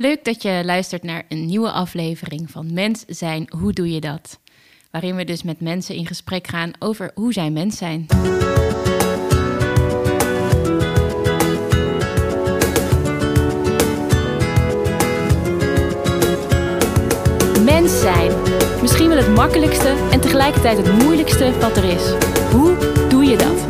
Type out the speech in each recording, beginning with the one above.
Leuk dat je luistert naar een nieuwe aflevering van Mens zijn, hoe doe je dat? Waarin we dus met mensen in gesprek gaan over hoe zij mens zijn. Mens zijn. Misschien wel het makkelijkste en tegelijkertijd het moeilijkste wat er is. Hoe doe je dat?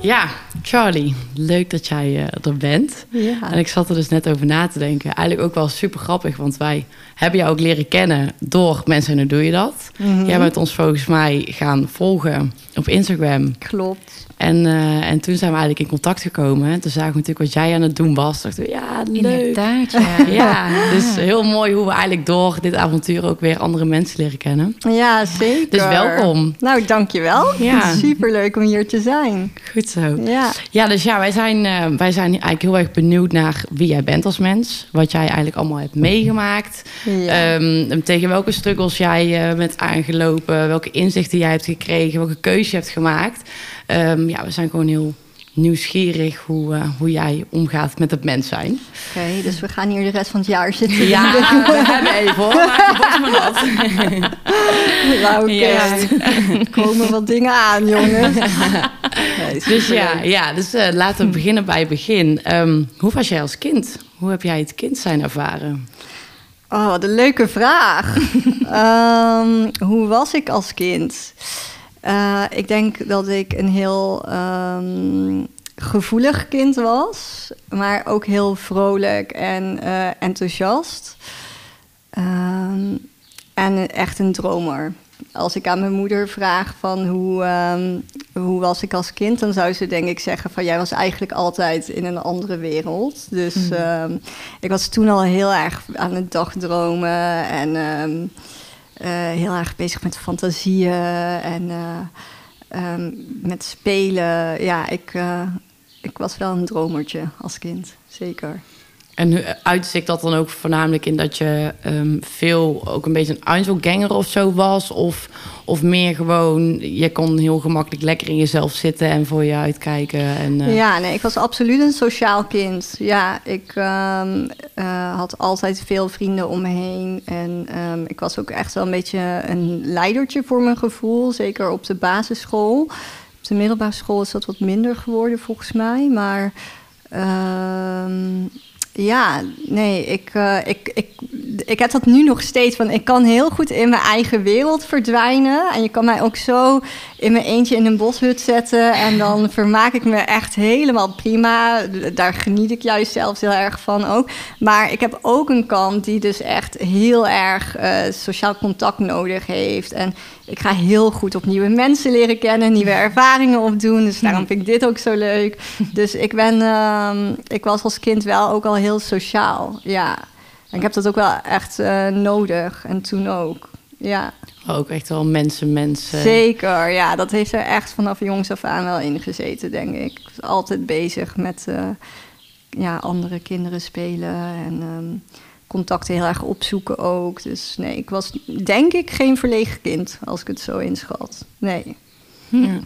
Ja, Charlie, leuk dat jij uh, er bent. Ja. En ik zat er dus net over na te denken. Eigenlijk ook wel super grappig, want wij hebben jou ook leren kennen door mensen en hoe doe je dat? Mhm. Jij bent ons volgens mij gaan volgen op Instagram. Klopt. En, eh, en toen zijn we eigenlijk in contact gekomen. Toen zagen we natuurlijk wat jij aan het doen was. Dachten we, ja, leuk. Inderdaad, ja. Ja, dus heel mooi hoe we eigenlijk door dit avontuur ook weer andere mensen leren kennen. Ja, zeker. Dus welkom. Nou, dankjewel. Ja. Superleuk om hier te zijn. Goed zo. Ja. Ja, dus ja, wij zijn, eh, wij zijn eigenlijk heel erg benieuwd naar wie jij bent als mens. Wat jij eigenlijk allemaal hebt meegemaakt. Ja. Ehm, tegen welke struggles jij eh, bent aangelopen. Welke inzichten jij hebt gekregen. Welke keuze je hebt gemaakt. Ehm, ja, we zijn gewoon heel nieuwsgierig hoe, eh, hoe jij omgaat met het mens zijn. Oké, dus we gaan hier de rest van het jaar zitten. Ja, we hebben even hoor. Maak oké. Ja. Er komen wat dingen aan, jongens. Nee, Dus ja, ja dus eh, laten we beginnen bij het begin. Ehm, hoe was jij als kind? Hoe heb jij het kind zijn ervaren? Oh, wat een leuke vraag. Ehm, hoe was ik als kind? Eh, ik denk dat ik een heel ehm, gevoelig kind was, maar ook heel vrolijk en eh, enthousiast. Ehm, en echt een dromer. Als ik aan mijn moeder vraag van hoe, ehm, hoe was ik als kind, dan zou ze denk ik zeggen van jij was eigenlijk altijd in een andere wereld. Dus Mhm. ik was toen al heel erg aan het dagdromen en heel erg bezig met fantasieën en eh, ehm, met spelen. Ja, ik, eh, ik was wel een dromertje als kind, zeker. En uitzicht dat dan ook voornamelijk in dat je ehm, veel ook een beetje een Einzelganger of zo was? Of, of meer gewoon, je kon heel gemakkelijk lekker in jezelf zitten en voor je uitkijken? En, eh, Ja, nee, ik was absoluut een sociaal kind. Ja, ik ehm, eh, had altijd veel vrienden om me heen. En ehm, ik was ook echt wel een beetje een leidertje voor mijn gevoel. Zeker op de basisschool. Op de middelbare school is dat wat minder geworden volgens mij. Maar ja, nee, ik, eh, ik, ik, ik heb dat nu nog steeds. Van, ik kan heel goed in mijn eigen wereld verdwijnen. En je kan mij ook zo in mijn eentje in een boshut zetten. En dan vermaak ik me echt helemaal prima. Daar geniet ik juist zelfs heel erg van ook. Maar ik heb ook een kant die dus echt heel erg eh, sociaal contact nodig heeft. En ik ga heel goed op nieuwe mensen leren kennen, nieuwe ervaringen opdoen. Dus daarom vind ik dit ook zo leuk. Dus ik ben, ehm, ik was als kind wel ook al heel sociaal. Ja. En ik heb dat ook wel echt eh, nodig. En toen ook. Ja, Ook echt wel mensen, mensen. zeker. Ja, dat heeft er echt vanaf jongs af aan wel in gezeten, denk ik. Ik was altijd bezig met eh, ja, andere kinderen spelen en ehm, contacten heel erg opzoeken ook. Dus nee, ik was denk ik geen verlegen kind, als ik het zo inschat. Nee. Ja.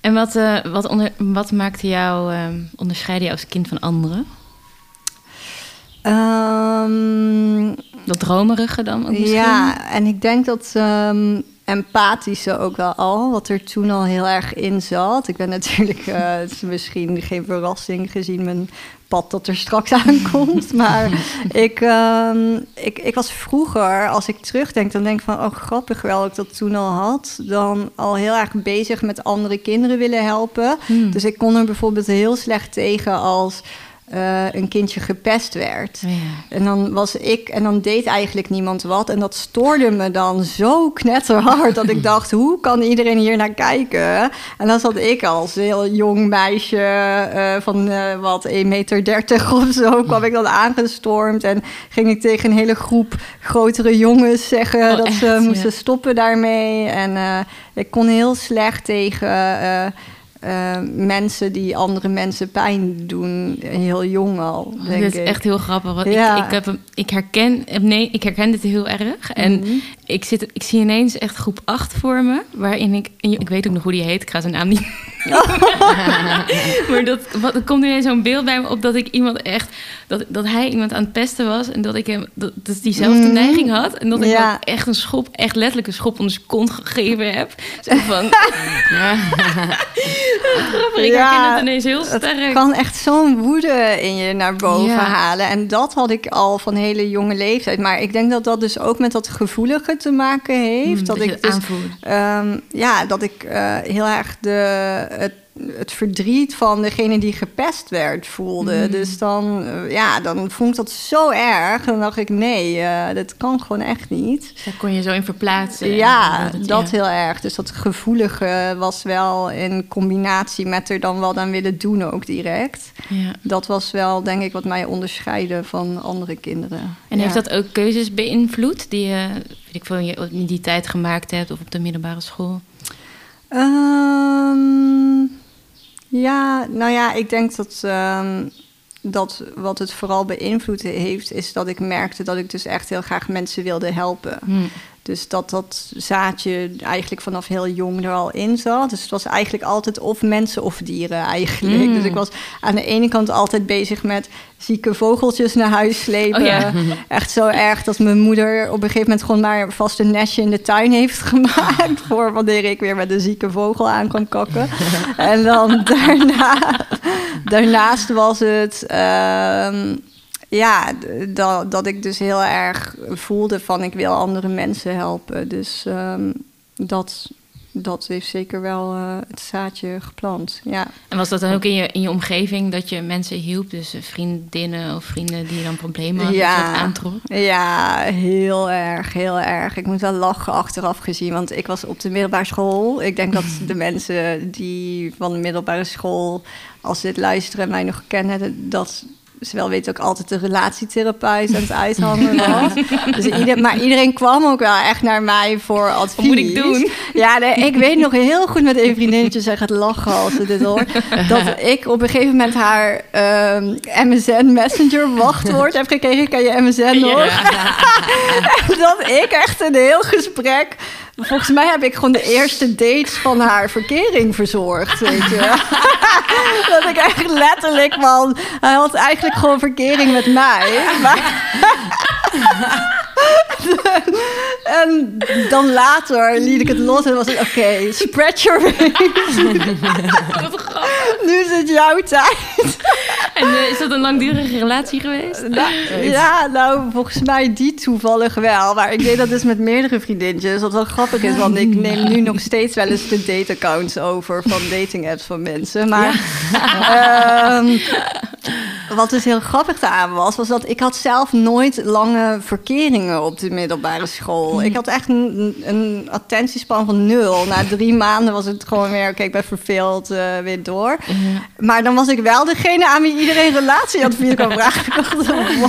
En wat, eh, wat, onder, wat maakte jou, eh, onderscheiden jou als kind van anderen? Ehm, Dat dromerige dan ook misschien? Ja, en ik denk dat ehm empathische ook wel al, wat er toen al heel erg in zat. Ik ben natuurlijk, eh, het is misschien geen verrassing gezien mijn pad dat er straks aankomt. Maar ik, ehm, ik, ik was vroeger, als ik terugdenk, dan denk ik van, oh grappig wel dat ik dat toen al had. Dan al heel erg bezig met andere kinderen willen helpen. Hmm. Dus ik kon er bijvoorbeeld heel slecht tegen als eh, een kindje gepest werd. Ja. En dan was ik, en dan deed eigenlijk niemand wat. En dat stoorde me dan zo knetterhard dat ik dacht: hoe kan iedereen hier naar kijken? En dan zat ik als heel jong meisje eh, van eh, wat 1,30 meter of zo, kwam ik dan aangestormd. En ging ik tegen een hele groep grotere jongens zeggen Oh, dat ze moesten Ja. stoppen daarmee. En ik kon heel slecht tegen. Eh, mensen die andere mensen pijn doen, heel jong al. Denk Dit is ik. echt heel grappig. Want Ja. ik, ik, heb, ik, herken, nee, ik herken dit heel erg. En Mhm. Ik, zit, ik zie ineens echt groep 8 voor me, waarin ik, ik weet ook nog hoe die heet, ik ga zijn naam niet. maar dat, wat, er komt nu zo'n beeld bij me op dat ik iemand echt, dat, dat hij iemand aan het pesten was en dat ik hem, dat, dat diezelfde Mm. neiging had en dat ik Ja. ook echt een schop, echt letterlijk een schop onder zijn kont gegeven heb. Zo van, grappig, ik Ja, herken het ineens heel Het sterk. kan echt zo'n woede in je naar boven Ja. halen. En dat had ik al van hele jonge leeftijd. Maar ik denk dat dat dus ook met dat gevoelige te maken heeft. Mm, dat, ik dus, ehm, ja, dat ik eh, heel erg de, het, het verdriet van degene die gepest werd voelde. Mm. Dus dan, eh, ja, dan vond ik dat zo erg. Dan dacht ik, nee, eh dat kan gewoon echt niet. Daar kon je zo in verplaatsen. Ja, dat ja. heel erg. Dus dat gevoelige was wel in combinatie met er dan wel aan willen doen ook direct. Ja. Dat was wel, denk ik, wat mij onderscheidde van andere kinderen. En heeft dat ook keuzes beïnvloed die je, weet ik veel, je in die tijd gemaakt hebt of op de middelbare school? Ehm, ja, nou ja, ik denk dat, ehm, dat wat het vooral beïnvloed heeft, is dat ik merkte dat ik dus echt heel graag mensen wilde helpen. Hm. Dus dat dat zaadje eigenlijk vanaf heel jong er al in zat. Dus het was eigenlijk altijd of mensen of dieren eigenlijk. Mm. Dus ik was aan de ene kant altijd bezig met zieke vogeltjes naar huis slepen. Oh ja. Echt zo erg dat mijn moeder op een gegeven moment gewoon maar vast een nestje in de tuin heeft gemaakt. voor wanneer ik weer met een zieke vogel aan kan kakken. en dan daarna, daarnaast was het. ehm, ja, dat, dat ik dus heel erg voelde van ik wil andere mensen helpen. Dus ehm, dat, dat heeft zeker wel eh, het zaadje geplant. Ja. En was dat dan ook in je, in je omgeving dat je mensen hielp? Dus eh, vriendinnen of vrienden die dan problemen hadden, Ja. aantrok? ja, heel erg, heel erg. Ik moet wel lachen achteraf gezien, want ik was op de middelbare school. Ik denk dat de mensen die van de middelbare school, als ze dit luisteren en mij nog kennen, dat wel weten ook altijd de relatietherapeut aan het uithangen was. Dus ieder, maar iedereen kwam ook wel echt naar mij voor advies. Wat moet ik doen? Ja, nee, ik weet nog heel goed met een vriendinnetje, zij gaat lachen als ze dit hoort, dat ik op een gegeven moment haar ehm, MSN Messenger wachtwoord heb gekregen. Kan je MSN nog? dat ik echt een heel gesprek. Volgens mij heb ik gewoon de eerste dates van haar verkering verzorgd. Weet je. dat ik echt letterlijk van. Hij had eigenlijk gewoon verkering met mij. Maar. En dan later liet ik het los en was het oké, spread your wings. Wat grappig. nu is het jouw tijd. En eh, is dat een langdurige relatie geweest? Nou, ja, nou, volgens mij die toevallig wel. Maar ik deed dat dus met meerdere vriendinnetjes. Wat wel grappig is, want ik neem nu nog steeds wel eens de date-accounts over van dating-apps van mensen. Maar ehm, wat dus heel grappig daaraan was, was dat ik had zelf nooit lange verkeringen op de middelbare school. Ik had echt een, een attentiespan van nul. Na drie maanden was het gewoon weer, oké, ik ben verveeld, eh, weer door. Maar dan was ik wel degene aan wie iedereen relatieadvies kan vragen. Ik dacht,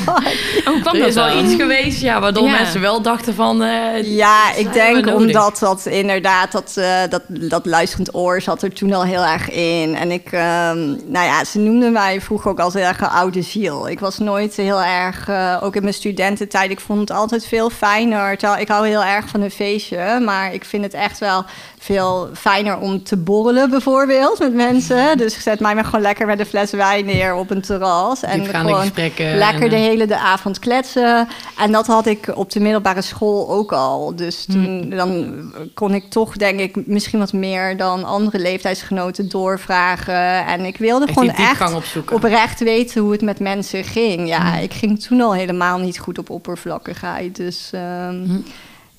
what? Oh, kwam Er dat is wel iets geweest ja, waardoor Ja. mensen wel dachten van... eh, Ja, ik denk omdat dat inderdaad, dat, eh, dat, dat luisterend oor zat er toen al heel erg in. En ik, ehm, nou ja, ze noemden mij vroeger ook als heel erg een oude ziel. Ik was nooit heel erg, eh, ook in mijn studententijd, ik vond het altijd veel fijner. Ik hou heel erg van een feestje, maar ik vind het echt wel veel fijner om te borrelen bijvoorbeeld met mensen. Dus zet mij maar gewoon lekker met een fles wijn neer op een terras. En gewoon lekker en, de hele de avond kletsen. En dat had ik op de middelbare school ook al. Dus toen dan kon ik toch, denk ik, misschien wat meer dan andere leeftijdsgenoten doorvragen. En ik wilde Echt gewoon echt oprecht weten hoe het met mensen ging. Ja, ik ging toen al helemaal niet goed op oppervlakkigheid. Dus ehm,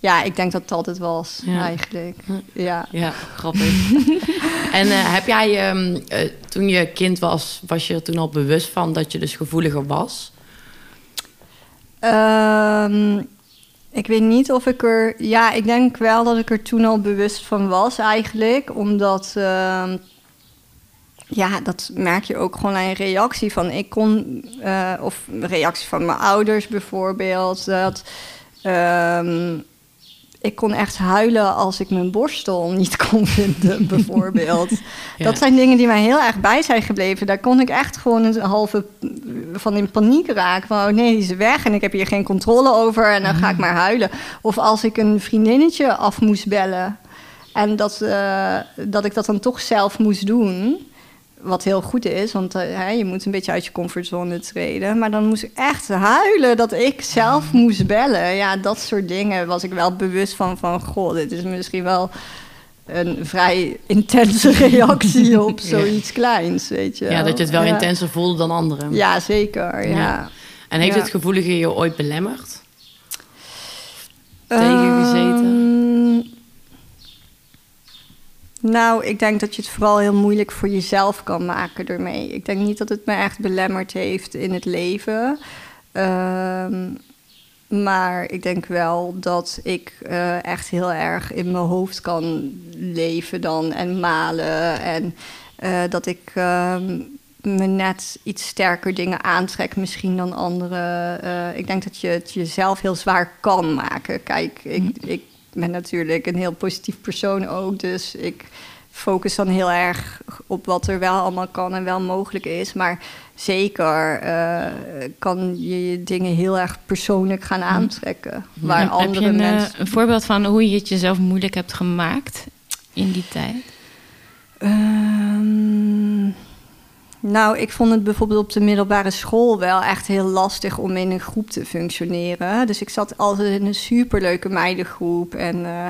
ja, ik denk dat dat het was Ja. eigenlijk. Ja. Ja, grappig. en eh, heb jij, eh, toen je kind was, was je er toen al bewust van dat je dus gevoeliger was? Ehm, ik weet niet of ik er. Ja, ik denk wel dat ik er toen al bewust van was, eigenlijk. Omdat. ehm, ja, dat merk je ook gewoon aan je reactie van. Ik kon. eh, of reactie van mijn ouders bijvoorbeeld. Dat. Ik kon echt huilen als ik mijn borstel niet kon vinden, bijvoorbeeld. Ja. Dat zijn dingen die mij heel erg bij zijn gebleven. Daar kon ik echt gewoon een halve van in paniek raak. Van oh nee, die is weg en ik heb hier geen controle over en dan ga ik maar huilen. Of als ik een vriendinnetje af moest bellen en dat, eh, dat ik dat dan toch zelf moest doen. Wat heel goed is, want eh, hè, je moet een beetje uit je comfortzone treden. Maar dan moest ik echt huilen dat ik zelf moest bellen. Ja, dat soort dingen was ik wel bewust van. Van goh, dit is misschien wel een vrij intense reactie op zoiets kleins, weet je. Ja, dat je het wel Ja. intenser voelde dan anderen. Ja, zeker. Ja. Ja. En heeft het gevoelige je ooit belemmerd? Tegengezeten? Ehm, nou, ik denk dat je het vooral heel moeilijk voor jezelf kan maken ermee. Ik denk niet dat het me echt belemmerd heeft in het leven. Ehm, maar ik denk wel dat ik eh, echt heel erg in mijn hoofd kan leven dan en malen. En eh, dat ik ehm, me net iets sterker dingen aantrek misschien dan anderen. Eh, ik denk dat je het jezelf heel zwaar kan maken. Kijk, ik, ik ben natuurlijk een heel positief persoon ook. Dus ik focus dan heel erg op wat er wel allemaal kan en wel mogelijk is. Maar zeker eh, kan je je dingen heel erg persoonlijk gaan aantrekken. Waar En andere heb je een, eh, mensen... een voorbeeld van hoe je het jezelf moeilijk hebt gemaakt in die tijd? Ehm, nou, ik vond het bijvoorbeeld op de middelbare school wel echt heel lastig om in een groep te functioneren. Dus ik zat altijd in een superleuke meidengroep. En, eh,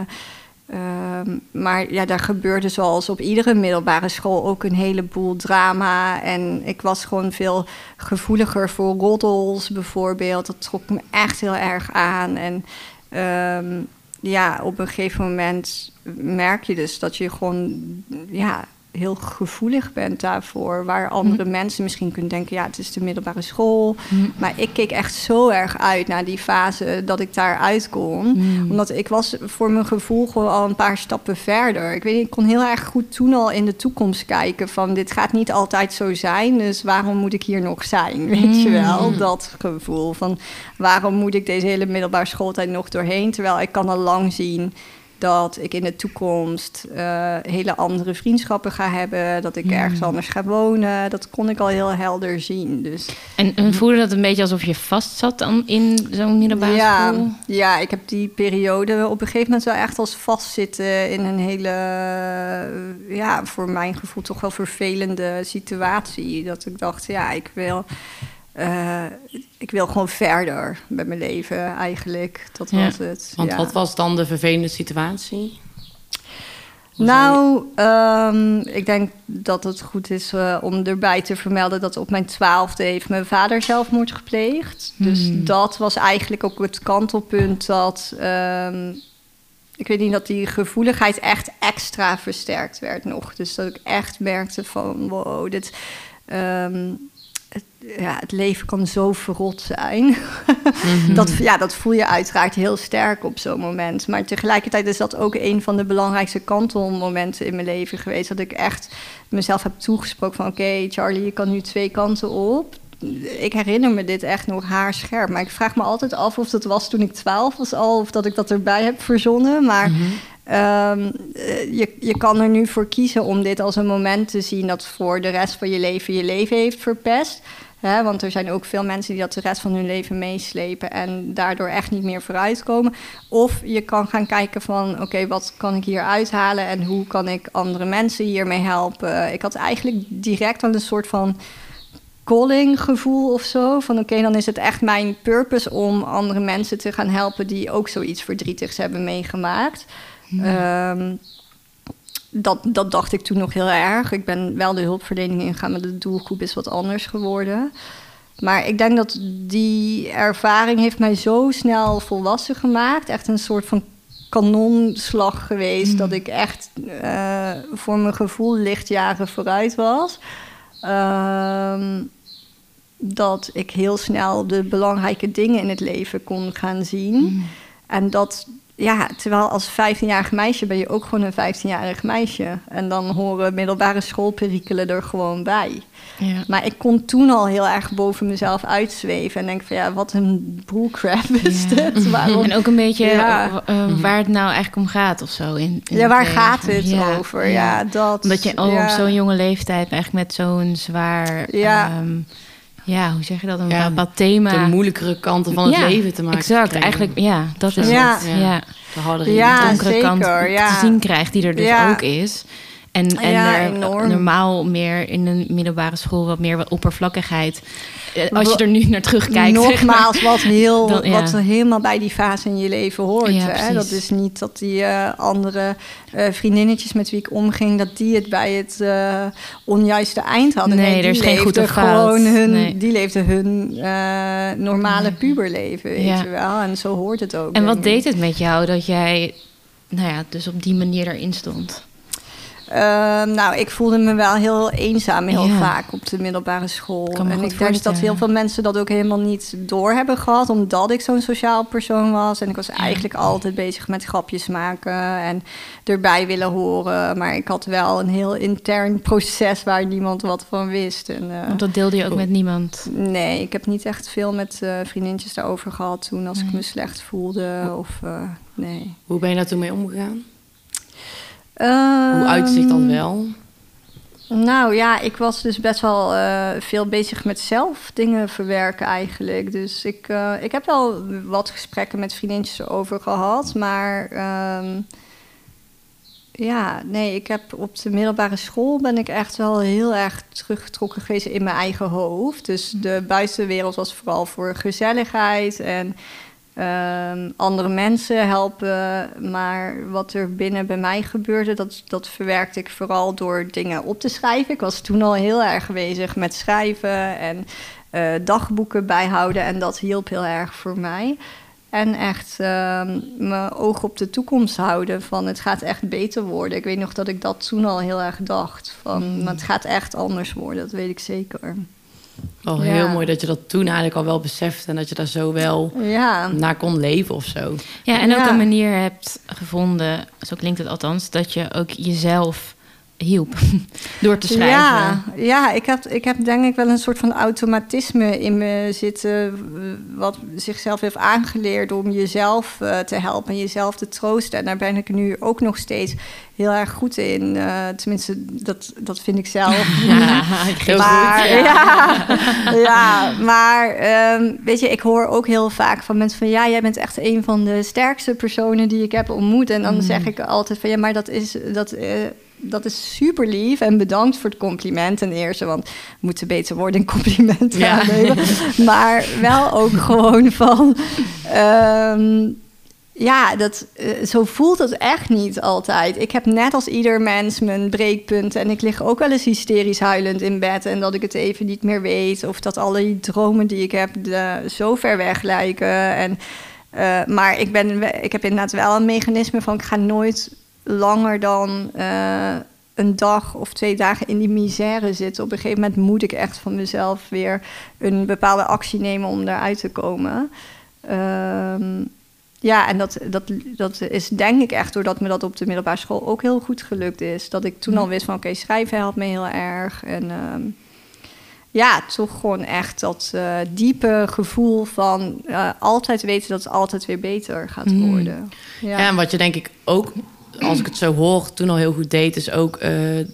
ehm, maar ja, daar gebeurde zoals op iedere middelbare school ook een heleboel drama. En ik was gewoon veel gevoeliger voor roddels bijvoorbeeld. Dat trok me echt heel erg aan. En ehm, ja, op een gegeven moment merk je dus dat je gewoon ja, heel gevoelig bent daarvoor. Waar andere mensen misschien kunnen denken, ja, het is de middelbare school. Maar ik keek echt zo erg uit naar die fase dat ik daar uit kon. Omdat ik was voor mijn gevoel gewoon al een paar stappen verder. Ik weet niet, ik kon heel erg goed toen al in de toekomst kijken van dit gaat niet altijd zo zijn. Dus waarom moet ik hier nog zijn? Weet je wel, dat gevoel van waarom moet ik deze hele middelbare schooltijd nog doorheen? Terwijl ik kan al lang zien dat ik in de toekomst eh, hele andere vriendschappen ga hebben. Dat ik ergens anders ga wonen. Dat kon ik al heel helder zien. Dus En, en voelde dat een beetje alsof je vast zat dan in zo'n middelbare ja, school? ja, ik heb die periode op een gegeven moment wel echt als vastzitten in een hele, eh, ja, voor mijn gevoel toch wel vervelende situatie. Dat ik dacht, ja, ik wil, eh, ik wil gewoon verder met mijn leven eigenlijk. Dat Ja, was het. Want ja. wat was dan de vervelende situatie? Hoe Nou, ehm, ik denk dat het goed is eh, om erbij te vermelden dat op mijn twaalfde heeft mijn vader zelfmoord gepleegd. Dus dat was eigenlijk ook het kantelpunt dat. ehm, ik weet niet dat die gevoeligheid echt extra versterkt werd nog. Dus dat ik echt merkte van wow, dit. ehm, ja, het leven kan zo verrot zijn. dat, ja, dat voel je uiteraard heel sterk op zo'n moment. Maar tegelijkertijd is dat ook een van de belangrijkste kantelmomenten in mijn leven geweest. Dat ik echt mezelf heb toegesproken van... oké, Charlie, je kan nu twee kanten op. Ik herinner me dit echt nog haarscherp. Maar ik vraag me altijd af of dat was toen ik twaalf was al... of dat ik dat erbij heb verzonnen. Maar ehm, eh, je, je kan er nu voor kiezen om dit als een moment te zien... dat voor de rest van je leven je leven heeft verpest... Hè, want er zijn ook veel mensen die dat de rest van hun leven meeslepen en daardoor echt niet meer vooruitkomen. Of je kan gaan kijken van oké, wat kan ik hier uithalen en hoe kan ik andere mensen hiermee helpen. Ik had eigenlijk direct al een soort van calling gevoel of zo. Van oké, dan is het echt mijn purpose om andere mensen te gaan helpen die ook zoiets verdrietigs hebben meegemaakt. Ehm, dat, dat dacht ik toen nog heel erg. Ik ben wel de hulpverlening ingegaan, maar de doelgroep is wat anders geworden. Maar ik denk dat die ervaring heeft mij zo snel volwassen gemaakt. Echt een soort van kanonslag geweest. Dat ik echt eh, voor mijn gevoel lichtjaren vooruit was. Ehm, dat ik heel snel de belangrijke dingen in het leven kon gaan zien. En dat, ja, terwijl als 15-jarig meisje ben je ook gewoon een 15-jarig meisje. En dan horen middelbare schoolperikelen er gewoon bij. Ja. Maar ik kon toen al heel erg boven mezelf uitzweven. En denk van ja, wat een bullcrap is Ja. dit? Waarom? En ook een beetje Ja. eh, eh, waar het nou eigenlijk om gaat of zo. In, in Ja, waar het gaat het over? Ja, dat. Omdat je ja. op zo'n jonge leeftijd eigenlijk met zo'n zwaar Ja. Ja, hoe zeg je dat? Een Ja, bepaald thema. De moeilijkere kanten van het Ja, leven te maken Exact, krijgen. eigenlijk, ja, dat is Ja. het. Ja. Ja. De hardere donkere zeker, kant ja. te zien krijgt, die er dus Ja. ook is. En, en Ja, er enorm. normaal meer in een middelbare school wat meer wat oppervlakkigheid. Eh, Als je er nu naar terugkijkt. zeg maar. Nogmaals, wat, heel, Dan- ja. wat helemaal bij die fase in je leven hoort. Ja, hè? Dat is niet dat die eh, andere eh, vriendinnetjes met wie ik omging... dat die het bij het eh, onjuiste eind hadden. Nee, er is geen goed of fout. Hun, Nee. Die leefden hun eh, normale puberleven, weet Ja. je wel. En zo hoort het ook. En wat deed het met jou dat jij, nou ja, dus op die manier erin stond? Ehm, nou, ik voelde me wel heel eenzaam heel Ja. vaak op de middelbare school. En goed ik denk dat heel veel mensen dat ook helemaal niet door hebben gehad, omdat ik zo'n sociaal persoon was. En ik was eigenlijk altijd bezig met grapjes maken en erbij willen horen. Maar ik had wel een heel intern proces waar niemand wat van wist. En, eh, Want dat deelde je ook met niemand. nee, ik heb niet echt veel met eh, vriendinnetjes daarover gehad toen als ik me slecht voelde. Of, eh, nee. Hoe ben je daar toen mee omgegaan? Hoe Hoe uitzicht dat wel? Nou ja, ik was dus best wel eh, veel bezig met zelf dingen verwerken eigenlijk. Dus ik, eh, ik heb wel wat gesprekken met vriendinnetjes over gehad. Maar ehm, ja, nee, ik heb op de middelbare school ben ik echt wel heel erg teruggetrokken geweest in mijn eigen hoofd. Dus de buitenwereld was vooral voor gezelligheid en ehm, andere mensen helpen. Maar wat er binnen bij mij gebeurde, dat, dat verwerkte ik vooral door dingen op te schrijven. Ik was toen al heel erg bezig met schrijven en eh, dagboeken bijhouden. En dat hielp heel erg voor mij. En echt ehm, mijn oog op de toekomst houden. Van het gaat echt beter worden. Ik weet nog dat ik dat toen al heel erg dacht. Van maar het gaat echt anders worden, dat weet ik zeker. Wel Ja. heel mooi dat je dat toen eigenlijk al wel besefte en dat je daar zo wel Ja, naar kon leven of zo. Ja, en ook Ja. een manier hebt gevonden, zo klinkt het althans, dat je ook jezelf hielp door te schrijven. Ja, ja ik, heb, ik heb denk ik wel een soort van automatisme in me zitten. wat zichzelf heeft aangeleerd om jezelf eh, te helpen en jezelf te troosten. En daar ben ik nu ook nog steeds heel erg goed in. Eh, tenminste, dat, dat vind ik zelf. Ja, heel maar, goed. Ja, ja, maar ehm, weet je, ik hoor ook heel vaak van mensen van... ja, jij bent echt een van de sterkste personen die ik heb ontmoet. En dan Mm. zeg ik altijd van ja, maar dat is... Dat, eh, dat is super lief en bedankt voor het compliment ten eerste. Want we moeten beter worden in complimenten Ja. aannemen. Maar wel ook gewoon van... ehm, ja, dat, eh, zo voelt het echt niet altijd. Ik heb net als ieder mens mijn breekpunten. En ik lig ook wel eens hysterisch huilend in bed. En dat ik het even niet meer weet. Of dat alle die dromen die ik heb de, zo ver weg lijken. En, eh, maar ik, ben, ik heb inderdaad wel een mechanisme van... ik ga nooit langer dan eh, een dag of twee dagen in die misère zitten. Op een gegeven moment moet ik echt van mezelf weer... een bepaalde actie nemen om eruit te komen. Ehm, ja, en dat, dat, dat is denk ik echt doordat me dat op de middelbare school ook heel goed gelukt is. Dat ik toen al wist van oké, schrijven helpt me heel erg. En ehm, ja, toch gewoon echt dat eh, diepe gevoel van eh, altijd weten dat het altijd weer beter gaat Mm. worden. Ja. en wat je denk ik ook, als ik het zo hoor, toen al heel goed deed, is ook eh,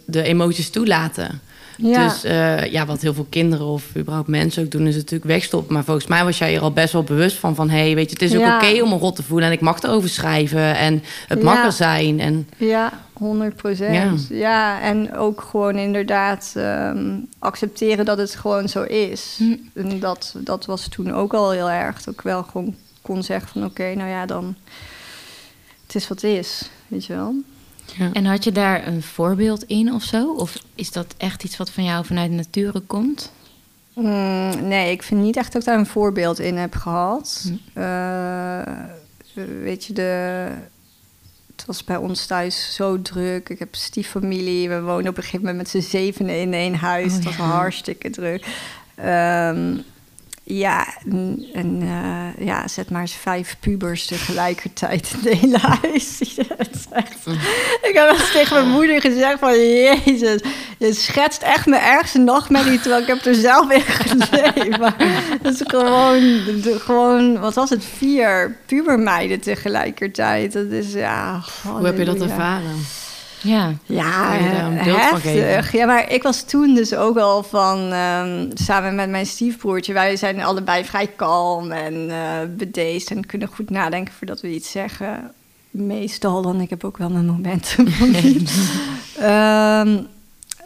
de emoties toelaten. Ja. Dus eh, ja, wat heel veel kinderen of überhaupt mensen ook doen, is natuurlijk wegstoppen. Maar volgens mij was jij er al best wel bewust van, van hé, hey, weet je, het is ook Ja. oké om een rot te voelen en ik mag erover schrijven en het mag Ja. er zijn. En Ja, 100 procent. Ja. en ook gewoon inderdaad ehm, accepteren dat het gewoon zo is. Hm. En dat, dat was toen ook al heel erg. Dat ik wel gewoon kon zeggen van oké, nou ja, dan... Het is wat het is, weet je wel. En had je daar een voorbeeld in of zo? Of is dat echt iets wat van jou vanuit de nature komt? Mm, nee, ik vind niet echt dat ik daar een voorbeeld in heb gehad. Hm. Eh, weet je, de, het was bij ons thuis zo druk. Ik heb stieffamilie. We wonen op een gegeven moment met z'n zevenen in één huis. Oh, het was ja. hartstikke druk. Ehm, ja, en, en, eh, ja, zet maar eens vijf pubers tegelijkertijd in het hele huis. Echt... Ik heb eens tegen mijn moeder gezegd van... Jezus, je schetst echt mijn ergste nachtmerrie... terwijl ik heb er zelf in geleefd. Maar het is gewoon, de- gewoon... Wat was het? Vier pubermeiden tegelijkertijd. Dat is, ja... hoe heb je dat ervaren? Ja. Ja, heftig. Ja, maar ik was toen dus ook al van, ehm, samen met mijn stiefbroertje, wij zijn allebei vrij kalm en eh bedeesd en kunnen goed nadenken voordat we iets zeggen. Meestal dan, ik heb ook wel mijn momenten niet. Ehm,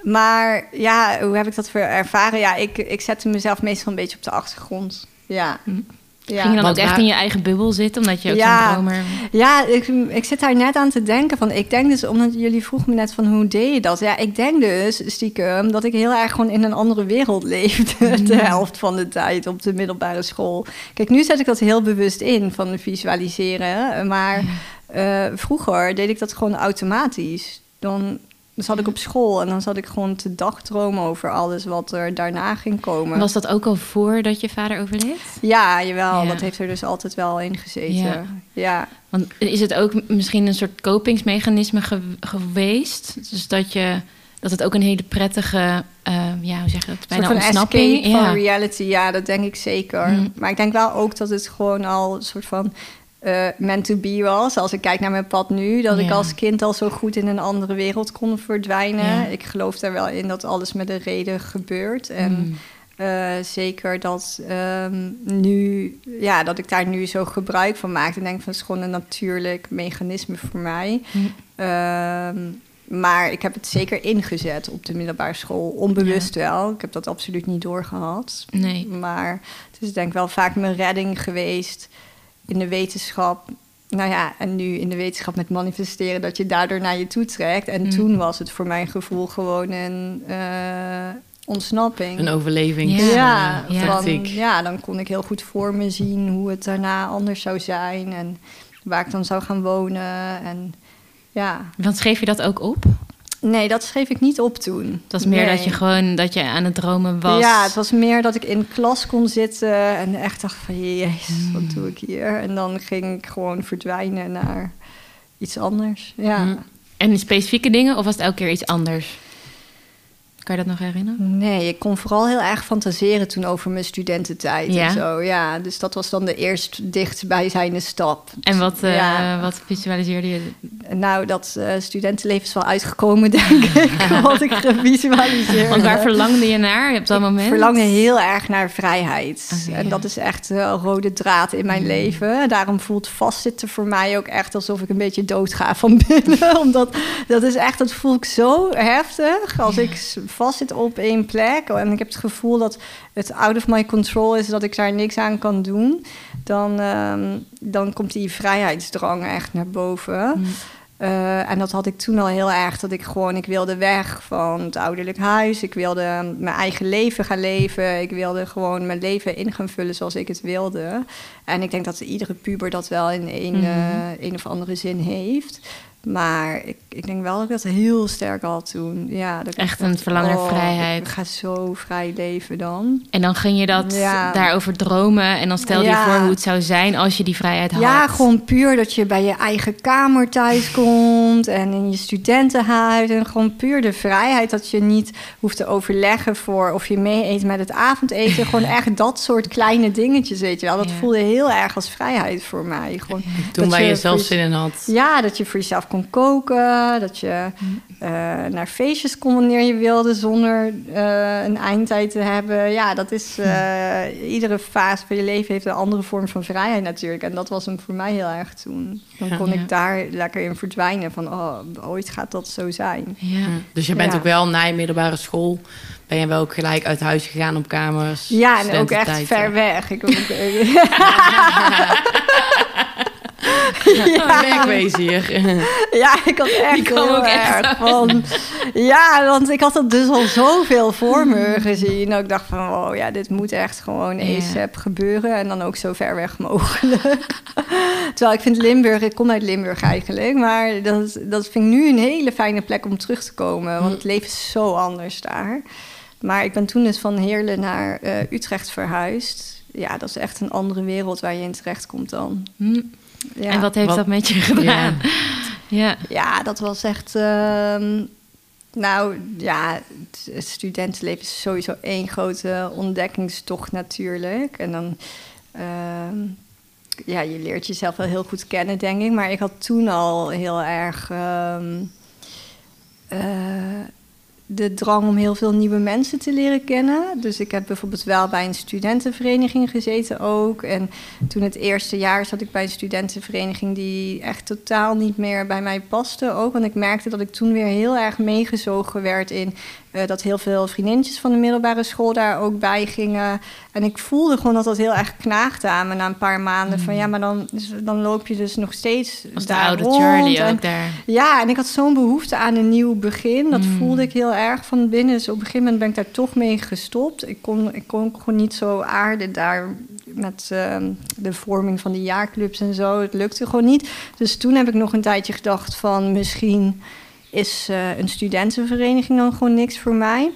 maar ja, hoe heb ik dat voor ervaren? Ja, ik, ik zette mezelf meestal een beetje op de achtergrond. Ja. Hm. Ja. Ging je dan Want ook echt waar- in je eigen bubbel zitten, omdat je ook Ja. zo'n dromer... Ja, ik, ik zit daar net aan te denken van. Ik denk dus, omdat jullie vroegen me net van hoe deed je dat? Ja, ik denk dus stiekem dat ik heel erg gewoon in een andere wereld leefde. De helft van de tijd op de middelbare school. Kijk, nu zet ik dat heel bewust in van visualiseren. Maar eh, vroeger deed ik dat gewoon automatisch. Dan zat ik op school en dan zat ik gewoon te dagdromen over alles wat er daarna ging komen. Was dat ook al voordat je vader overleed? Ja, jawel. Ja. Dat heeft er dus altijd wel in gezeten. Ja. ja. Want is het ook misschien een soort kopingsmechanisme ge- geweest? Dus dat, je, dat het ook een hele prettige, eh, ja, hoe zeg je dat? Een Bijna soort van ontsnapping. escape ja. van reality, ja, dat denk ik zeker. Mm. Maar ik denk wel ook dat het gewoon al een soort van eh meant to be was. Als ik kijk naar mijn pad nu, dat ik als kind al zo goed in een andere wereld kon verdwijnen. Ja. Ik geloof daar wel in dat alles met een reden gebeurt. En Mm. eh, zeker dat ehm, nu, ja, dat ik daar nu zo gebruik van maak. En denk van het is gewoon een natuurlijk mechanisme voor mij. Mm. Ehm, maar ik heb het zeker ingezet op de middelbare school. Onbewust wel. Ik heb dat absoluut niet doorgehad. Nee. Maar het is denk ik wel vaak mijn redding geweest in de wetenschap. Nou ja, en nu in de wetenschap met manifesteren dat je daardoor naar je toe trekt. En Mm. toen was het voor mijn gevoel gewoon een eh, ontsnapping. Een overleving. Ja. Ja, ja. van- Tactiek. ja, dan kon ik heel goed voor me zien hoe het daarna anders zou zijn. En waar ik dan zou gaan wonen. En ja, Want schreef je dat ook op? Nee, dat schreef ik niet op toen. Dat is meer Nee. dat je gewoon dat je aan het dromen was. Ja, het was meer dat ik in klas kon zitten en echt dacht van... Jezus, wat doe ik hier? En dan ging ik gewoon verdwijnen naar iets anders. Ja. Mm. En specifieke dingen of was het elke keer iets anders? Kan je dat nog herinneren? Nee, ik kon vooral heel erg fantaseren toen over mijn studententijd Ja? en zo. Ja, dus dat was dan de eerst dichtstbijzijnde stap. En wat, eh, Ja. wat visualiseerde je? Nou, dat eh, studentenleven is wel uitgekomen, denk ik. wat ik gevisualiseerd Want waar verlangde je naar op dat moment? Ik verlangde heel erg naar vrijheid. Oké, en ja. dat is echt eh, een rode draad in mijn Mm. leven. Daarom voelt vastzitten voor mij ook echt alsof ik een beetje doodga van binnen. Omdat dat is echt, dat voel ik zo heftig. Als ik vastzit op één plek en ik heb het gevoel dat het out of my control is, dat ik daar niks aan kan doen. Dan, ehm, dan komt die vrijheidsdrang echt naar boven. Mm. Eh, en dat had ik toen al heel erg. Dat ik gewoon, ik wilde weg van het ouderlijk huis. Ik wilde mijn eigen leven gaan leven. Ik wilde gewoon mijn leven in gaan vullen zoals ik het wilde. En ik denk dat iedere puber dat wel in een, Mhm. eh, een of andere zin heeft. Maar ik, ik denk wel dat ik dat heel sterk had toen. Ja, dat Echt een verlangen naar oh, vrijheid. Ik ga zo vrij leven dan. En dan ging je dat Ja. daarover dromen en dan stelde je Ja. voor hoe het zou zijn als je die vrijheid had. Ja, gewoon puur dat je bij je eigen kamer thuis komt en in je studentenhuis. En gewoon puur de vrijheid dat je niet hoeft te overleggen voor of je mee eet met het avondeten. gewoon echt dat soort kleine dingetjes, weet je wel. Dat Ja. voelde heel erg als vrijheid voor mij. Gewoon, Toen dat waar je voor zelf je- zin in had. Ja, dat je voor jezelf kon koken, dat je eh, naar feestjes kon wanneer je wilde zonder eh, een eindtijd te hebben. Ja, dat is eh, iedere fase van je leven heeft een andere vorm van vrijheid natuurlijk. En dat was hem voor mij heel erg toen. Dan kon Ja. ik daar lekker in verdwijnen van, oh, ooit gaat dat zo zijn. Ja. Dus je bent Ja. ook wel na je middelbare school... ben je wel ook gelijk uit huis gegaan op kamers. Ja, en ook echt ver weg. Ik, ook, Ja. Wegwezen hier. Ja, ik had echt Die kwam heel ook echt erg van... Ja, want ik had dat dus al zoveel voor me gezien. Dat ik dacht van, oh ja, dit moet echt gewoon Ja. ASAP gebeuren. En dan ook zo ver weg mogelijk. Terwijl ik vind Limburg, ik kom uit Limburg eigenlijk. Maar dat, dat vind ik nu een hele fijne plek om terug te komen. Want het leven is zo anders daar. Maar ik ben toen dus van Heerlen naar eh, Utrecht verhuisd. Ja, dat is echt een andere wereld waar je in terecht komt dan. Hm. Ja. En wat heeft Wat- dat met je gedaan? Ja. Ja, dat was echt. ehm, nou ja, het- het studentenleven is sowieso één grote ontdekkingstocht natuurlijk. En dan. ehm, ja, je leert jezelf wel heel goed kennen, denk ik. Maar ik had toen al heel erg. ehm, eh, de drang om heel veel nieuwe mensen te leren kennen. Dus ik heb bijvoorbeeld wel bij een studentenvereniging gezeten ook. En toen het eerste jaar zat ik bij een studentenvereniging die echt totaal niet meer bij mij paste ook. Want ik merkte dat ik toen weer heel erg meegezogen werd in uh, dat heel veel vriendinnetjes van de middelbare school daar ook bij gingen. En ik voelde gewoon dat dat heel erg knaagde aan me na een paar maanden. Van ja, maar dan, dan loop je dus nog steeds Als daar de oude rond. Charlie En- ook daar. ja, en ik had zo'n behoefte aan een nieuw begin. Dat Mm. voelde ik heel erg van binnen. Dus op een gegeven moment ben ik daar toch mee gestopt. Ik kon, ik kon gewoon niet zo aarden daar met ehm, de vorming van die jaarclubs en zo. Het lukte gewoon niet. Dus toen heb ik nog een tijdje gedacht van misschien is eh, een studentenvereniging dan gewoon niks voor mij.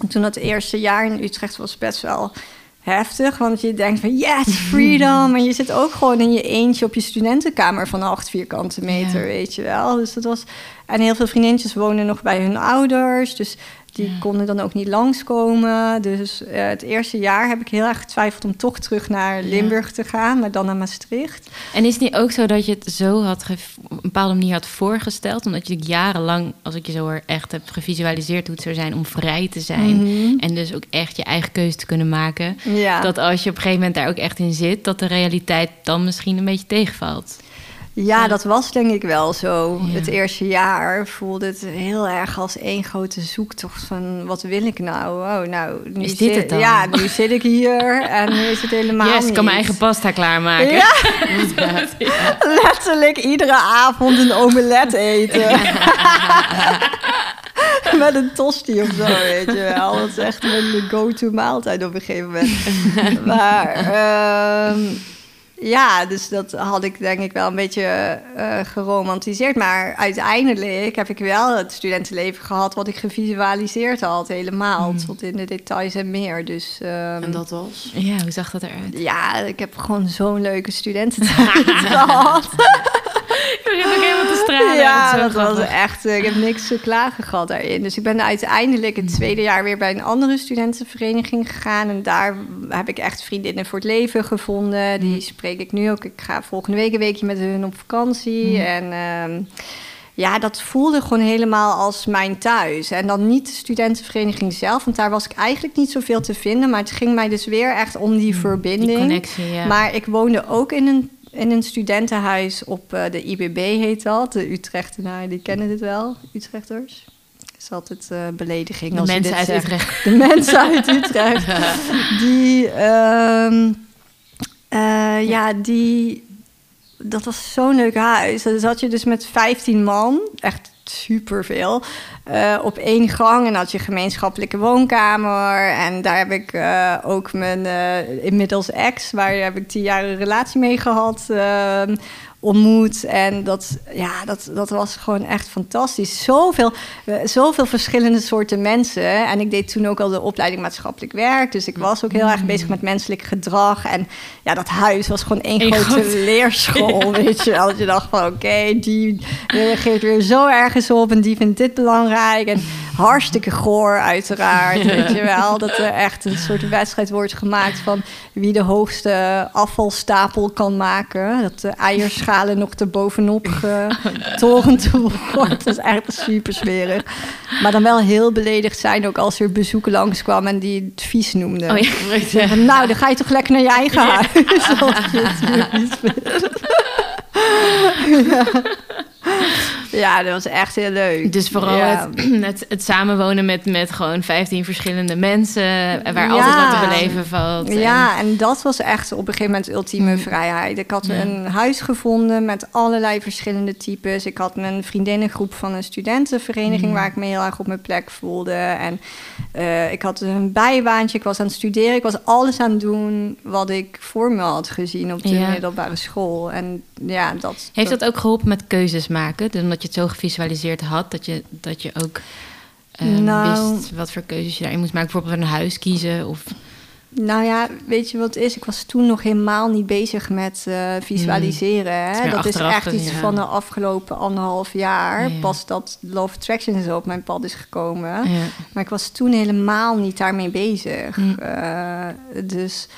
En toen dat eerste jaar in Utrecht was best wel heftig. Want je denkt van yes, freedom. En je zit ook gewoon in je eentje op je studentenkamer van acht vierkante meter, Ja. weet je wel. Dus dat was. En heel veel vriendinnetjes wonen nog bij hun ouders. Dus die Ja. konden dan ook niet langskomen. Dus eh, het eerste jaar heb ik heel erg getwijfeld om toch terug naar Ja. Limburg te gaan, maar dan naar Maastricht. En is het niet ook zo dat je het zo had op een bepaalde manier had voorgesteld? Omdat je jarenlang, als ik je zo hoor, echt hebt gevisualiseerd hoe het zou zijn om vrij te zijn. Mhm. En dus ook echt je eigen keuze te kunnen maken. Ja. Dat als je op een gegeven moment daar ook echt in zit, dat de realiteit dan misschien een beetje tegenvalt. Ja, dat was denk ik wel zo. Ja. Het eerste jaar voelde het heel erg als één grote zoektocht van wat wil ik nou? Oh, nou, nu Is dit zit, het dan? Ja, nu zit ik hier en nu is het helemaal yes, ik kan mijn eigen pasta klaarmaken. Ja, letterlijk iedere avond een omelet eten. Met een tosti of zo, weet je wel. Dat is echt mijn go-to maaltijd op een gegeven moment. maar ehm, ja, dus dat had ik denk ik wel een beetje eh, geromantiseerd. Maar uiteindelijk heb ik wel het studentenleven gehad... wat ik gevisualiseerd had, helemaal. Tot in de details en meer. Dus ehm, En dat was? Ja, hoe zag dat eruit? ja, ik heb gewoon zo'n leuke studententijd gehad. Ik ook helemaal te stralen. Ja, dat was echt. eh, Ik heb niks te klagen gehad daarin. Dus ik ben uiteindelijk het tweede jaar weer bij een andere studentenvereniging gegaan. En daar heb ik echt vriendinnen voor het leven gevonden. Die spreek ik nu ook. Ik ga volgende week een weekje met hun op vakantie. En ehm, ja, dat voelde gewoon helemaal als mijn thuis. En dan niet de studentenvereniging zelf, want daar was ik eigenlijk niet zoveel te vinden. Maar het ging mij dus weer echt om die verbinding. Die connectie, ja. Maar ik woonde ook in een, in een studentenhuis op eh, de IBB heet dat. De Utrechtenaren, die kennen dit wel, Utrechters. Het is altijd eh belediging de als je mensen dit uit zegt. Utrecht. De mensen uit Utrecht. Die, ehm, eh, ja, die... Dat was zo'n leuk huis. Dan zat je dus met 15 man, echt superveel, eh op één gang. En had je gemeenschappelijke woonkamer. En daar heb ik eh, ook mijn eh, inmiddels ex, waar heb ik tien jaar een relatie mee gehad, ehm, ontmoet. En dat, ja, dat, dat was gewoon echt fantastisch. Zoveel, eh, zoveel verschillende soorten mensen. En ik deed toen ook al de opleiding maatschappelijk werk. Dus ik was ook heel erg bezig met menselijk gedrag. En ja, dat huis was gewoon één Eén grote leerschool. Weet je wel. Dat je dacht van oké, die reageert weer zo ergens op. En die vindt dit belangrijk. En hartstikke goor uiteraard. Weet je wel. Dat er echt een soort wedstrijd wordt gemaakt van wie de hoogste afvalstapel kan maken. Dat de eierschalen nog erbovenop getorend wordt. Dat is echt super smerig. Maar dan wel heel beledigd zijn ook als er bezoeken langskwam en die het vies noemde. Oh ja. Van, nou, dan ga je toch lekker naar je eigen huis. Ja. Ja, dat was echt heel leuk. Dus vooral Ja. het, het, het samenwonen met, met gewoon 15 verschillende mensen, waar altijd wat te beleven valt. En- Ja, en dat was echt op een gegeven moment ultieme vrijheid. Ik had Ja. een huis gevonden met allerlei verschillende types. Ik had mijn vriendinnengroep van een studentenvereniging... Mm. waar ik me heel erg op mijn plek voelde. En eh, ik had een bijbaantje, ik was aan het studeren. Ik was alles aan het doen wat ik voor me had gezien op de middelbare school. En ja, dat... Heeft dat ook geholpen met keuzes maken? Dus omdat je het zo gevisualiseerd had, dat je, dat je ook eh, Nou- wist wat voor keuzes je daarin moest maken? Bijvoorbeeld een huis kiezen of... Nou ja, weet je wat het is? Ik was toen nog helemaal niet bezig met eh, visualiseren. Hmm. Is Hè? Dat is echt iets ja. van de afgelopen anderhalf jaar. Ja, ja. Pas dat Love Attraction zo op mijn pad is gekomen. Maar ik was toen helemaal niet daarmee bezig. Hmm. Eh, dus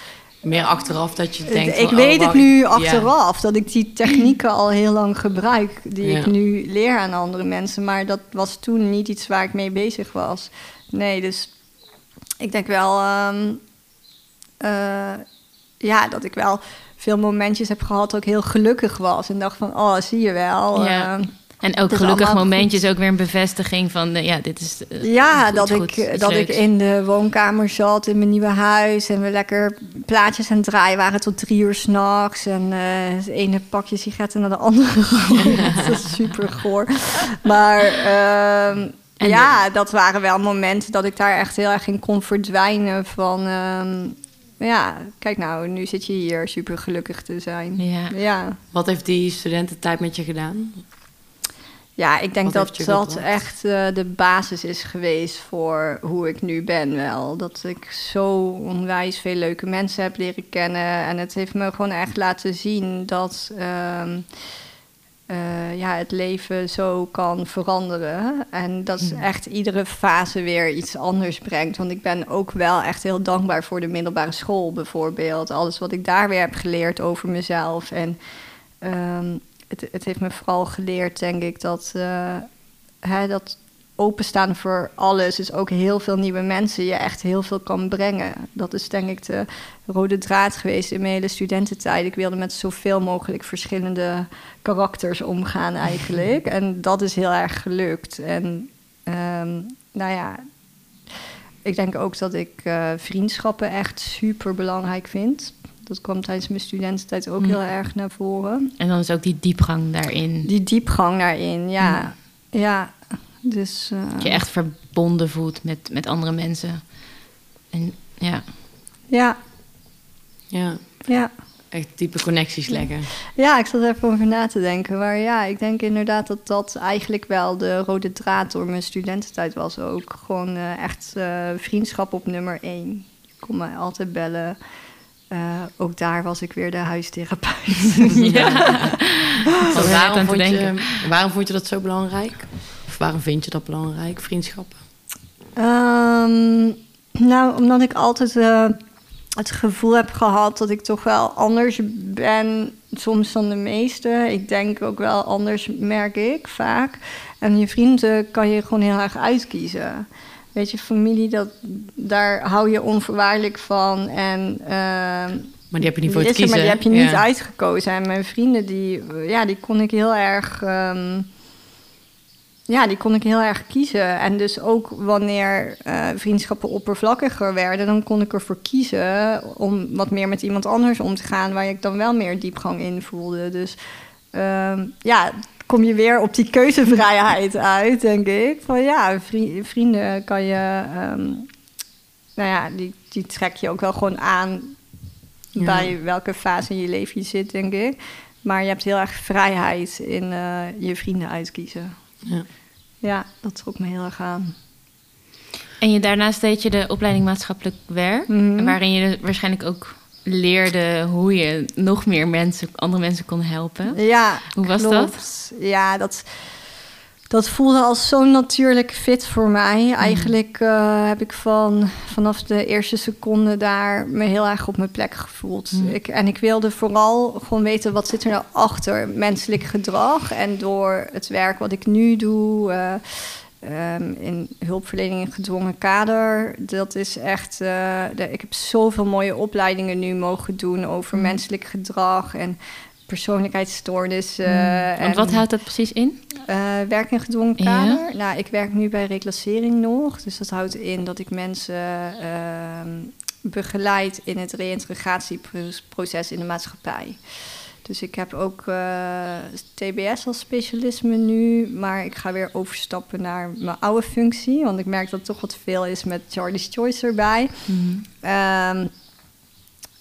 Meer achteraf dat je denkt... ik van, weet oh, het nu ja. achteraf, dat ik die technieken al heel lang gebruik... die Ja. ik nu leer aan andere mensen. Maar dat was toen niet iets waar ik mee bezig was. Nee, dus ik denk wel... ehm, eh, ja, dat ik wel veel momentjes heb gehad dat ik heel gelukkig was. En dacht van, oh, zie je wel. Ja. eh, En ook is gelukkig allemaal momentjes ook weer een bevestiging van... eh, ja, dit is eh, Ja, goed, dat, goed, ik, dat ik in de woonkamer zat in mijn nieuwe huis en we lekker plaatjes aan het draaien waren tot drie uur s'nachts. En eh, het ene pakje sigaretten naar de andere dat is super goor. Maar ehm, ja, dat waren wel momenten dat ik daar echt heel erg in kon verdwijnen van... ehm, ja, kijk nou, nu zit je hier super gelukkig te zijn. Ja. Ja. Wat heeft die studententijd met je gedaan? Ja, ik denk Wat dat dat echt eh, de basis is geweest voor hoe ik nu ben wel. Dat ik zo onwijs veel leuke mensen heb leren kennen. En het heeft me gewoon echt laten zien dat ehm, eh, ja, het leven zo kan veranderen. En dat echt iedere fase weer iets anders brengt. Want ik ben ook wel echt heel dankbaar voor de middelbare school bijvoorbeeld. Alles wat ik daar weer heb geleerd over mezelf. En ehm, het, het heeft me vooral geleerd, denk ik, dat, eh, hè, dat openstaan voor alles, dus ook heel veel nieuwe mensen, je echt heel veel kan brengen. Dat is denk ik de rode draad geweest in mijn hele studententijd. Ik wilde met zoveel mogelijk verschillende karakters omgaan eigenlijk. En dat is heel erg gelukt. En ehm, nou ja, ik denk ook dat ik eh, vriendschappen echt super belangrijk vind. Dat kwam tijdens mijn studententijd ook Mm. heel erg naar voren. En dan is ook die diepgang daarin. Die diepgang daarin, ja. Ja, dus... eh, Dat je echt verbonden voelt met, met andere mensen. En ja, Ja, Ja, ja. echt diepe connecties leggen. Ja, ik zat er even over na te denken. Maar ja, ik denk inderdaad dat dat eigenlijk wel de rode draad door mijn studententijd was ook. Gewoon eh, echt eh, vriendschap op nummer één. Je kon mij altijd bellen. Eh, ook daar was ik weer de huistherapeut. ja. Waarom, vond je, denken. waarom vond je dat zo belangrijk? Of waarom vind je dat belangrijk, vriendschappen? Ehm, nou, omdat ik altijd eh, het gevoel heb gehad dat ik toch wel anders ben soms dan de meesten. Ik denk ook wel anders, merk ik vaak. En je vrienden kan je gewoon heel erg uitkiezen. Weet je, familie, dat, daar hou je onvoorwaardelijk van. En ehm, Maar die heb je niet voor er, kiezen. maar die heb je niet uitgekozen. En mijn vrienden, die, ja, die kon ik heel erg... ehm, ja, die kon ik heel erg kiezen. En dus ook wanneer eh, vriendschappen oppervlakkiger werden... dan kon ik ervoor kiezen om wat meer met iemand anders om te gaan... waar ik dan wel meer diepgang in voelde. Dus ehm, ja, kom je weer op die keuzevrijheid uit, denk ik. Van ja, vri- vrienden kan je... ehm, nou ja, die, die trek je ook wel gewoon aan Ja. bij welke fase in je leven je zit, denk ik. Maar je hebt heel erg vrijheid in eh, je vrienden uitkiezen. Ja. Ja, dat trok me heel erg aan. En je, daarnaast deed je de opleiding maatschappelijk werk. Mhm. Waarin je dus waarschijnlijk ook leerde hoe je nog meer mensen, andere mensen kon helpen. Ja, Hoe was klopt. Ja, dat, dat voelde als zo'n natuurlijk fit voor mij. Eigenlijk eh, heb ik van, vanaf de eerste seconde daar me heel erg op mijn plek gevoeld. Mm. Ik, en ik wilde vooral gewoon weten wat zit er nou achter menselijk gedrag. En door het werk wat ik nu doe. eh, ehm, in hulpverlening in gedwongen kader. Dat is echt. eh, de, ik heb zoveel mooie opleidingen nu mogen doen over Mm. menselijk gedrag en persoonlijkheidsstoornissen. Mm. Wat en, houdt dat precies in? eh, werk in gedwongen Ja. kader. Nou, ik werk nu bij reclassering nog. Dus dat houdt in dat ik mensen ehm, begeleid in het reïntegratieproces in de maatschappij. Dus ik heb ook eh, TBS als specialisme nu, maar ik ga weer overstappen naar mijn oude functie, want ik merk dat het toch wat veel is met Charlie's Choice erbij. Ehm,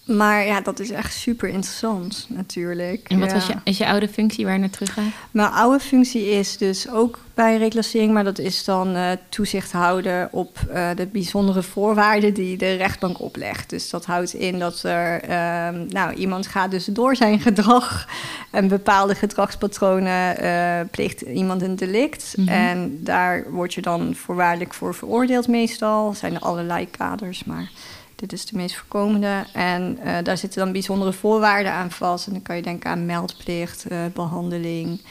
maar ja, dat is echt super interessant natuurlijk. En wat Ja. was je, is je oude functie waar naar terug gaat? Mijn oude functie is dus ook bij reclassering, maar dat is dan eh, toezicht houden op eh, de bijzondere voorwaarden die de rechtbank oplegt. Dus dat houdt in dat er, ehm, nou, iemand gaat dus door zijn gedrag en bepaalde gedragspatronen eh, pleegt iemand een delict. Mhm. En daar word je dan voorwaardelijk voor veroordeeld meestal. Er zijn er allerlei kaders, maar dit is de meest voorkomende. En uh, daar zitten dan bijzondere voorwaarden aan vast. En dan kan je denken aan meldplicht, uh, behandeling,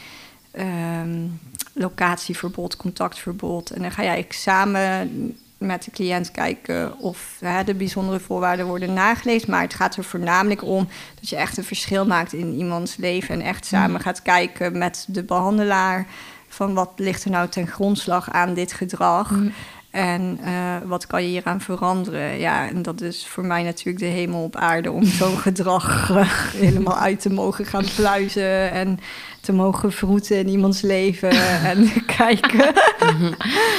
um, locatieverbod, contactverbod. En dan ga jij samen met de cliënt kijken of hè, de bijzondere voorwaarden worden nageleefd. Maar het gaat er voornamelijk om dat je echt een verschil maakt in iemands leven. En echt samen mm. gaat kijken met de behandelaar van wat ligt er nou ten grondslag aan dit gedrag. Mm. En uh, wat kan je hieraan veranderen? Ja, en dat is voor mij natuurlijk de hemel op aarde om zo'n gedrag uh, helemaal uit te mogen gaan pluizen en te mogen vroeten in iemands leven en kijken. Want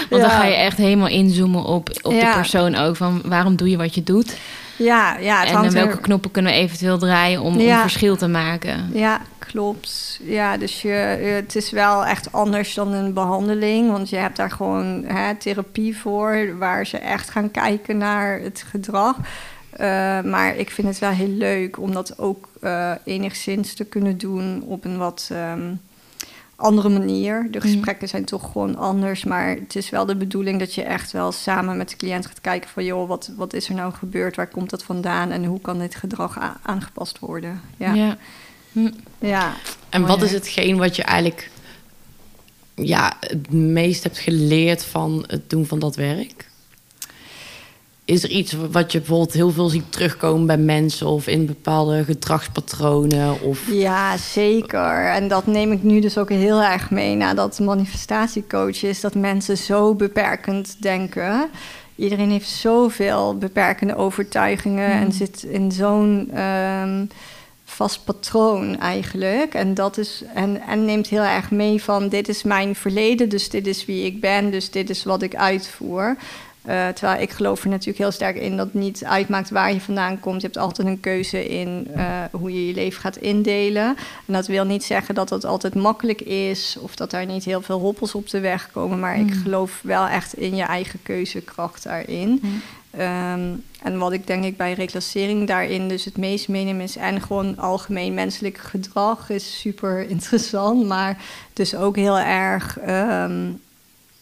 ja. dan ga je echt helemaal inzoomen op, op ja. de persoon ook. Van waarom doe je wat je doet? Ja, ja. Het en welke knoppen kunnen we eventueel draaien om, ja. om verschil te maken? Ja, klopt. Ja, dus je, het is wel echt anders dan een behandeling. Want je hebt daar gewoon hè, therapie voor, waar ze echt gaan kijken naar het gedrag. Uh, maar ik vind het wel heel leuk om dat ook uh, enigszins te kunnen doen op een wat um, andere manier. De gesprekken zijn toch gewoon anders. Maar het is wel de bedoeling dat je echt wel samen met de cliënt gaat kijken van joh, wat, wat is er nou gebeurd? Waar komt dat vandaan? En hoe kan dit gedrag aangepast worden? Ja. ja. Hm. ja. En wat is hetgeen wat je eigenlijk ja, het meest hebt geleerd van het doen van dat werk? Is er iets wat je bijvoorbeeld heel veel ziet terugkomen bij mensen of in bepaalde gedragspatronen? Of... Ja, zeker. En dat neem ik nu dus ook heel erg mee nadat manifestatiecoach is, dat mensen zo beperkend denken. Iedereen heeft zoveel beperkende overtuigingen en hmm. zit in zo'n um, vast patroon eigenlijk. En, dat is, en, en neemt heel erg mee van dit is mijn verleden, dus dit is wie ik ben, dus dit is wat ik uitvoer. Uh, terwijl ik geloof er natuurlijk heel sterk in dat het niet uitmaakt waar je vandaan komt. Je hebt altijd een keuze in uh, hoe je je leven gaat indelen. En dat wil niet zeggen dat dat altijd makkelijk is of dat daar niet heel veel hoppels op de weg komen. Maar ik mm. geloof wel echt in je eigen keuzekracht daarin. Mm. Um, en wat ik denk ik bij reclassering daarin dus het meest meeneem is... en gewoon algemeen menselijk gedrag is super interessant... maar dus ook heel erg um,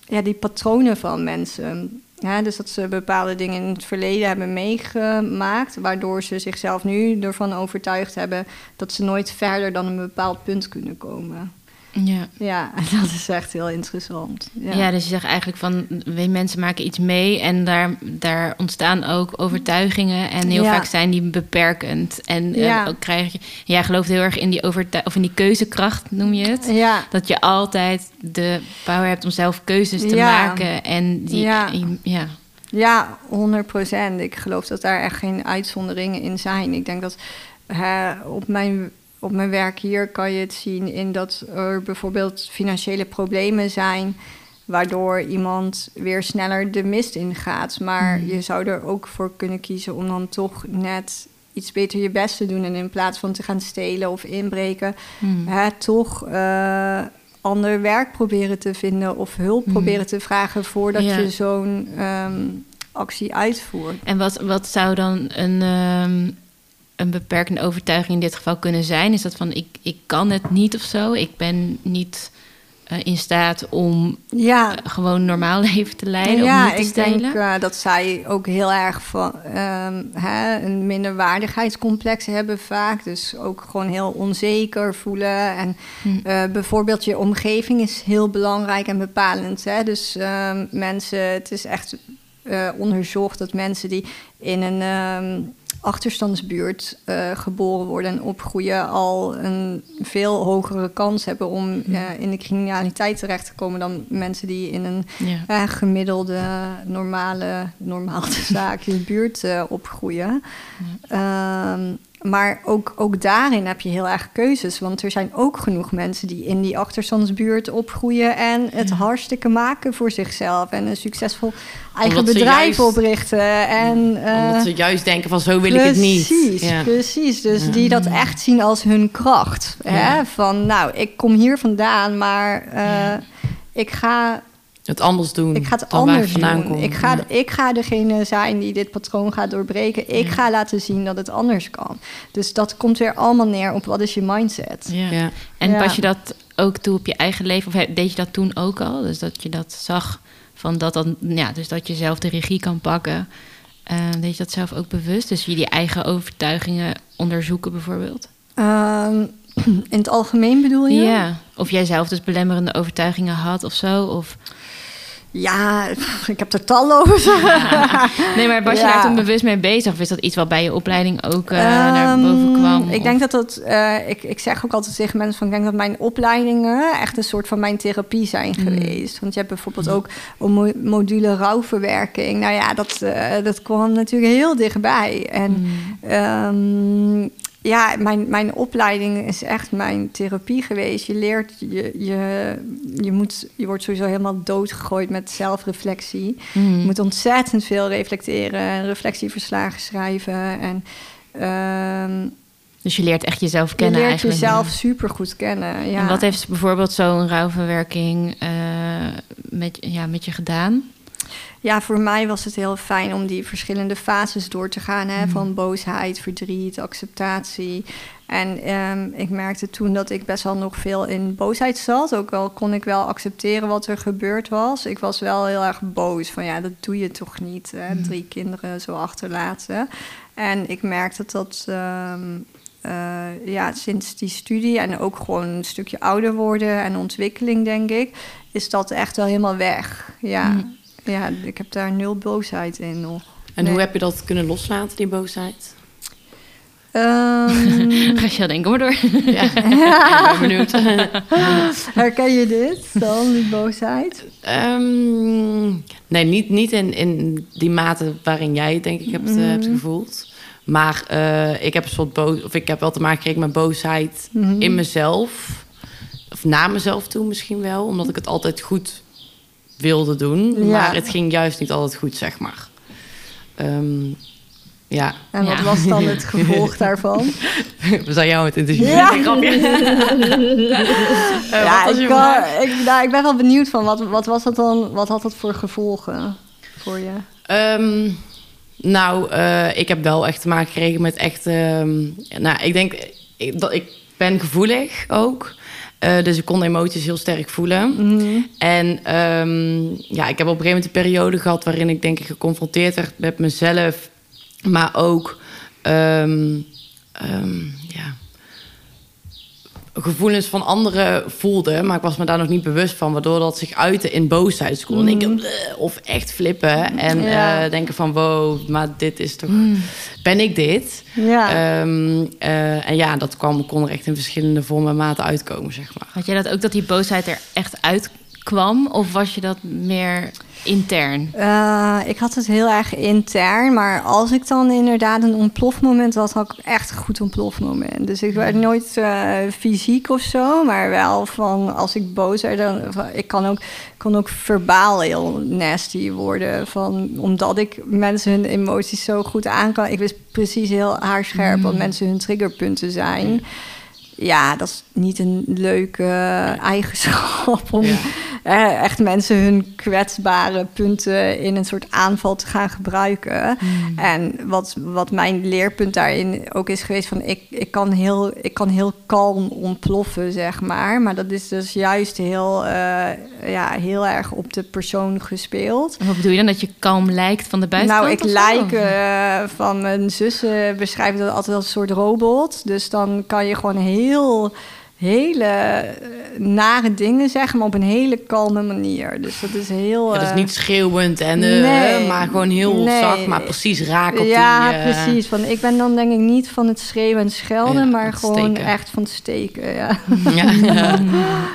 ja, die patronen van mensen... Ja, dus dat ze bepaalde dingen in het verleden hebben meegemaakt, waardoor ze zichzelf nu ervan overtuigd hebben dat ze nooit verder dan een bepaald punt kunnen komen. Ja. ja, dat is echt heel interessant. Ja, ja dus je zegt eigenlijk van mensen maken iets mee en daar, daar ontstaan ook overtuigingen en heel vaak zijn die beperkend. En ook krijg je, jij gelooft heel erg in die, overtuig, of in die keuzekracht, noem je het? Ja. Dat je altijd de power hebt om zelf keuzes te maken. En die, ja. ja. Ja, 100 procent. Ik geloof dat daar echt geen uitzonderingen in zijn. Ik denk dat hè, op mijn op mijn werk hier kan je het zien in dat er bijvoorbeeld financiële problemen zijn, waardoor iemand weer sneller de mist ingaat. Maar hmm. je zou er ook voor kunnen kiezen om dan toch net iets beter je best te doen en in plaats van te gaan stelen of inbreken, hmm. hè, toch uh, ander werk proberen te vinden of hulp hmm. proberen te vragen voordat je zo'n um, actie uitvoert. En wat, wat zou dan een, um, een beperkende overtuiging in dit geval kunnen zijn? Is dat van ik, ik kan het niet of zo? Ik ben niet uh, in staat om ja. Uh, gewoon normaal leven te leiden? Ja, of niet te ik stelen? denk uh, dat zij ook heel erg van um, hè, een minderwaardigheidscomplex hebben vaak. Dus ook gewoon heel onzeker voelen. En hm. bijvoorbeeld je omgeving is heel belangrijk en bepalend. Hè? Dus um, mensen, het is echt onderzocht dat mensen die in een um, achterstandsbuurt uh, geboren worden en opgroeien, al een veel hogere kans hebben om uh, in de criminaliteit terecht te komen dan mensen die in een ja. uh, gemiddelde, normale, normale zaakje buurt opgroeien. Ja. Um, maar ook, ook daarin heb je heel erg keuzes. Want er zijn ook genoeg mensen die in die achterstandsbuurt opgroeien en het hartstikke maken voor zichzelf. En een succesvol eigen bedrijf oprichten. En, uh, omdat ze juist denken van zo wil ik het niet. Precies, ja. precies. Dus die dat echt zien als hun kracht. Hè? Van nou, ik kom hier vandaan, maar uh, ik ga het anders doen. Ik ga het anders doen. Ik ga, ik ga degene zijn die dit patroon gaat doorbreken. Ik ga laten zien dat het anders kan. Dus dat komt weer allemaal neer op wat is je mindset. Ja. ja. En pas je dat ook toe op je eigen leven? Of deed je dat toen ook al? Dus dat je dat zag van dat dan, ja, dus dat je zelf de regie kan pakken. deed je dat zelf ook bewust? Dus je die eigen overtuigingen onderzoeken bijvoorbeeld? Ehm, in het algemeen bedoel je? Ja, of jij zelf dus belemmerende overtuigingen had of zo? Of... Ja, ik heb er talloze. Ja. Nee, maar was je daar toen bewust mee bezig? Of is dat iets wat bij je opleiding ook uh, naar boven ehm, kwam? Ik denk dat dat... Uh, ik, ik zeg ook altijd tegen mensen van... Ik denk dat mijn opleidingen echt een soort van mijn therapie zijn mm. geweest. Want je hebt bijvoorbeeld ook een module rouwverwerking. Nou ja, dat, uh, dat kwam natuurlijk heel dichtbij. En mm. um, ja, mijn, mijn opleiding is echt mijn therapie geweest. Je leert, je, je, je, moet, je wordt sowieso helemaal doodgegooid met zelfreflectie. Mhm. Je moet ontzettend veel reflecteren en reflectieverslagen schrijven. En, ehm, dus je leert echt jezelf kennen Je leert jezelf super goed kennen, ja. En wat heeft bijvoorbeeld zo'n rouwverwerking uh, met, ja, met je gedaan? Ja, voor mij was het heel fijn om die verschillende fases door te gaan. Hè, mm. Van boosheid, verdriet, acceptatie. En ehm, ik merkte toen dat ik best wel nog veel in boosheid zat. Ook al kon ik wel accepteren wat er gebeurd was. Ik was wel heel erg boos. Van ja, dat doe je toch niet. Hè? Mm. Drie kinderen zo achterlaten. En ik merkte dat ehm, eh, ja, sinds die studie en ook gewoon een stukje ouder worden en ontwikkeling, denk ik, is dat echt wel helemaal weg. Ja. Mm. Ja, ik heb daar nul boosheid in nog. En hoe heb je dat kunnen loslaten, die boosheid? Um... Ga je denken, maar door. Ja, ik ben benieuwd. Herken je dit dan, die boosheid? Um, nee, niet, niet in, in die mate waarin jij het denk ik hebt, mm hebt gevoeld. Maar uh, ik heb een soort boos, of ik heb wel te maken gekregen met boosheid mhm. in mezelf. Of naar mezelf toe misschien wel, omdat ik het altijd goed wilde doen. Maar het ging juist niet altijd goed, zeg maar. Um, ja. En wat was dan het gevolg daarvan? We zijn jou het interviewen. Ja, uh, ja ik, ik, nou, ik ben wel benieuwd van wat, wat was dat dan? Wat had dat voor gevolgen voor je? Um, nou, uh, ik heb wel echt te maken gekregen met echt. Um, nou, ik denk dat ik ben gevoelig ook. Uh, dus ik kon emoties heel sterk voelen. Mm En um, ja, ik heb op een gegeven moment een periode gehad waarin ik denk ik geconfronteerd werd met mezelf, maar ook um, um, ja, gevoelens van anderen voelde, maar ik was me daar nog niet bewust van, waardoor dat zich uitte in boosheid. Mm. Ik of echt flippen en ja. uh, denken van wow, maar dit is toch, mm. ben ik dit? Ja. Um, uh, en ja, dat kwam, kon er echt in verschillende vormen en maten uitkomen, zeg maar. Had jij dat ook dat die boosheid er echt uitkwam, of was je dat meer intern? Uh, ik had het heel erg intern. Maar als ik dan inderdaad een ontplofmoment had, had ik echt een goed ontplofmoment. Dus ik werd nooit uh, fysiek of zo. Maar wel van als ik boos werd, dan. Ik kan ook, kon ook verbaal heel nasty worden. Van, omdat ik mensen hun emoties zo goed aan kan. Ik wist precies heel haarscherp mm. wat mensen hun triggerpunten zijn. Ja, dat is niet een leuke eigenschap om echt mensen hun kwetsbare punten in een soort aanval te gaan gebruiken. Hmm. En wat, wat mijn leerpunt daarin ook is geweest, van ik, ik, kan heel, ik kan heel kalm ontploffen, zeg maar. Maar dat is dus juist heel, uh, ja, heel erg op de persoon gespeeld. En wat bedoel je dan, dat je kalm lijkt van de buitenkant? Nou, ik lijk uh, van mijn zussen beschrijven dat altijd als een soort robot. Dus dan kan je gewoon heel hele eh, nare dingen zeggen, maar op een hele kalme manier. Dus dat is heel. Ja, dat is niet eh, schreeuwend en uh, nee, maar gewoon heel nee. zacht, maar precies raak op ja, die. Ja, precies. Van ik ben dan denk ik niet van het schreeuwen en schelden, maar gewoon echt van het steken. Ja. Ja.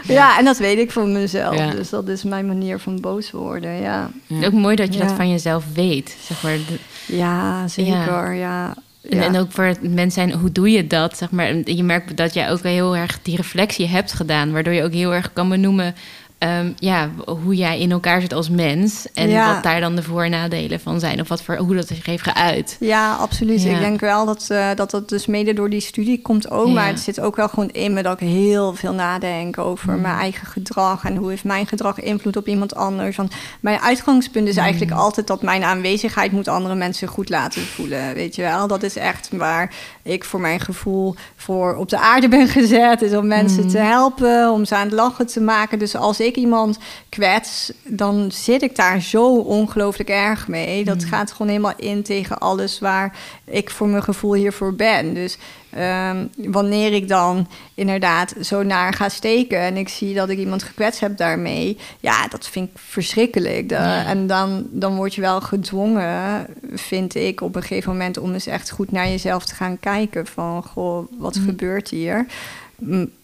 ja, en dat weet ik van mezelf. Dus dat is mijn manier van boos worden. Ja. Ook mooi dat je dat van jezelf weet. Zeg maar. Ja, zeker. ja. En ook voor het mens zijn, hoe doe je dat? Zeg maar, je merkt dat jij ook heel erg die reflectie hebt gedaan, waardoor je ook heel erg kan benoemen um, ja, hoe jij in elkaar zit als mens. En wat daar dan de voor- en nadelen van zijn. Of wat voor, hoe dat zich heeft geuit. Ja, absoluut. Ik denk wel dat, uh, dat dat dus mede door die studie komt ook. Maar het zit ook wel gewoon in me dat ik heel veel nadenk over mm. mijn eigen gedrag. En hoe heeft mijn gedrag invloed op iemand anders. Want mijn uitgangspunt is mm. eigenlijk altijd dat mijn aanwezigheid moet andere mensen goed laten voelen. Weet je wel? Dat is echt waar ik voor mijn gevoel voor op de aarde ben gezet. Is om mensen mm. te helpen, om ze aan het lachen te maken. Dus als ik iemand kwets, dan zit ik daar zo ongelooflijk erg mee. Dat mm. gaat gewoon helemaal in tegen alles waar ik voor mijn gevoel hiervoor ben. Dus um, wanneer ik dan inderdaad zo naar ga steken en ik zie dat ik iemand gekwetst heb daarmee, ja, dat vind ik verschrikkelijk. En dan, dan word je wel gedwongen, vind ik, op een gegeven moment om eens echt goed naar jezelf te gaan kijken van, goh, wat mm. gebeurt hier?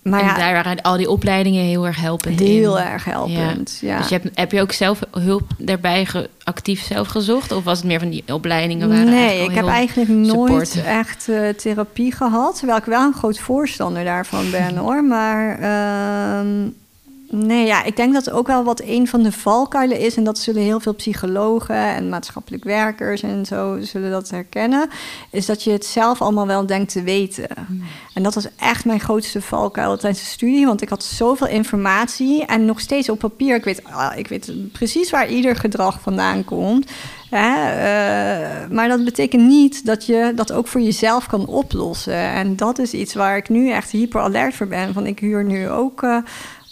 Maar en ja, daar waren al die opleidingen heel erg helpend Heel erg helpend, ja. Dus je hebt, heb je ook zelf hulp daarbij actief zelf gezocht? Of was het meer van die opleidingen waren Nee, ik heb eigenlijk nooit echt uh, therapie gehad. Terwijl ik wel een groot voorstander daarvan ben, hoor. Maar... Uh, Nee, ja, ik denk dat ook wel wat een van de valkuilen is. En dat zullen heel veel psychologen en maatschappelijk werkers en zo zullen dat herkennen. Is dat je het zelf allemaal wel denkt te weten. Hmm. En dat was echt mijn grootste valkuil tijdens de studie. Want ik had zoveel informatie en nog steeds op papier. Ik weet, ah, ik weet precies waar ieder gedrag vandaan komt. Hè? Uh, maar dat betekent niet dat je dat ook voor jezelf kan oplossen. En dat is iets waar ik nu echt hyper alert voor ben. Van ik huur nu ook. Uh,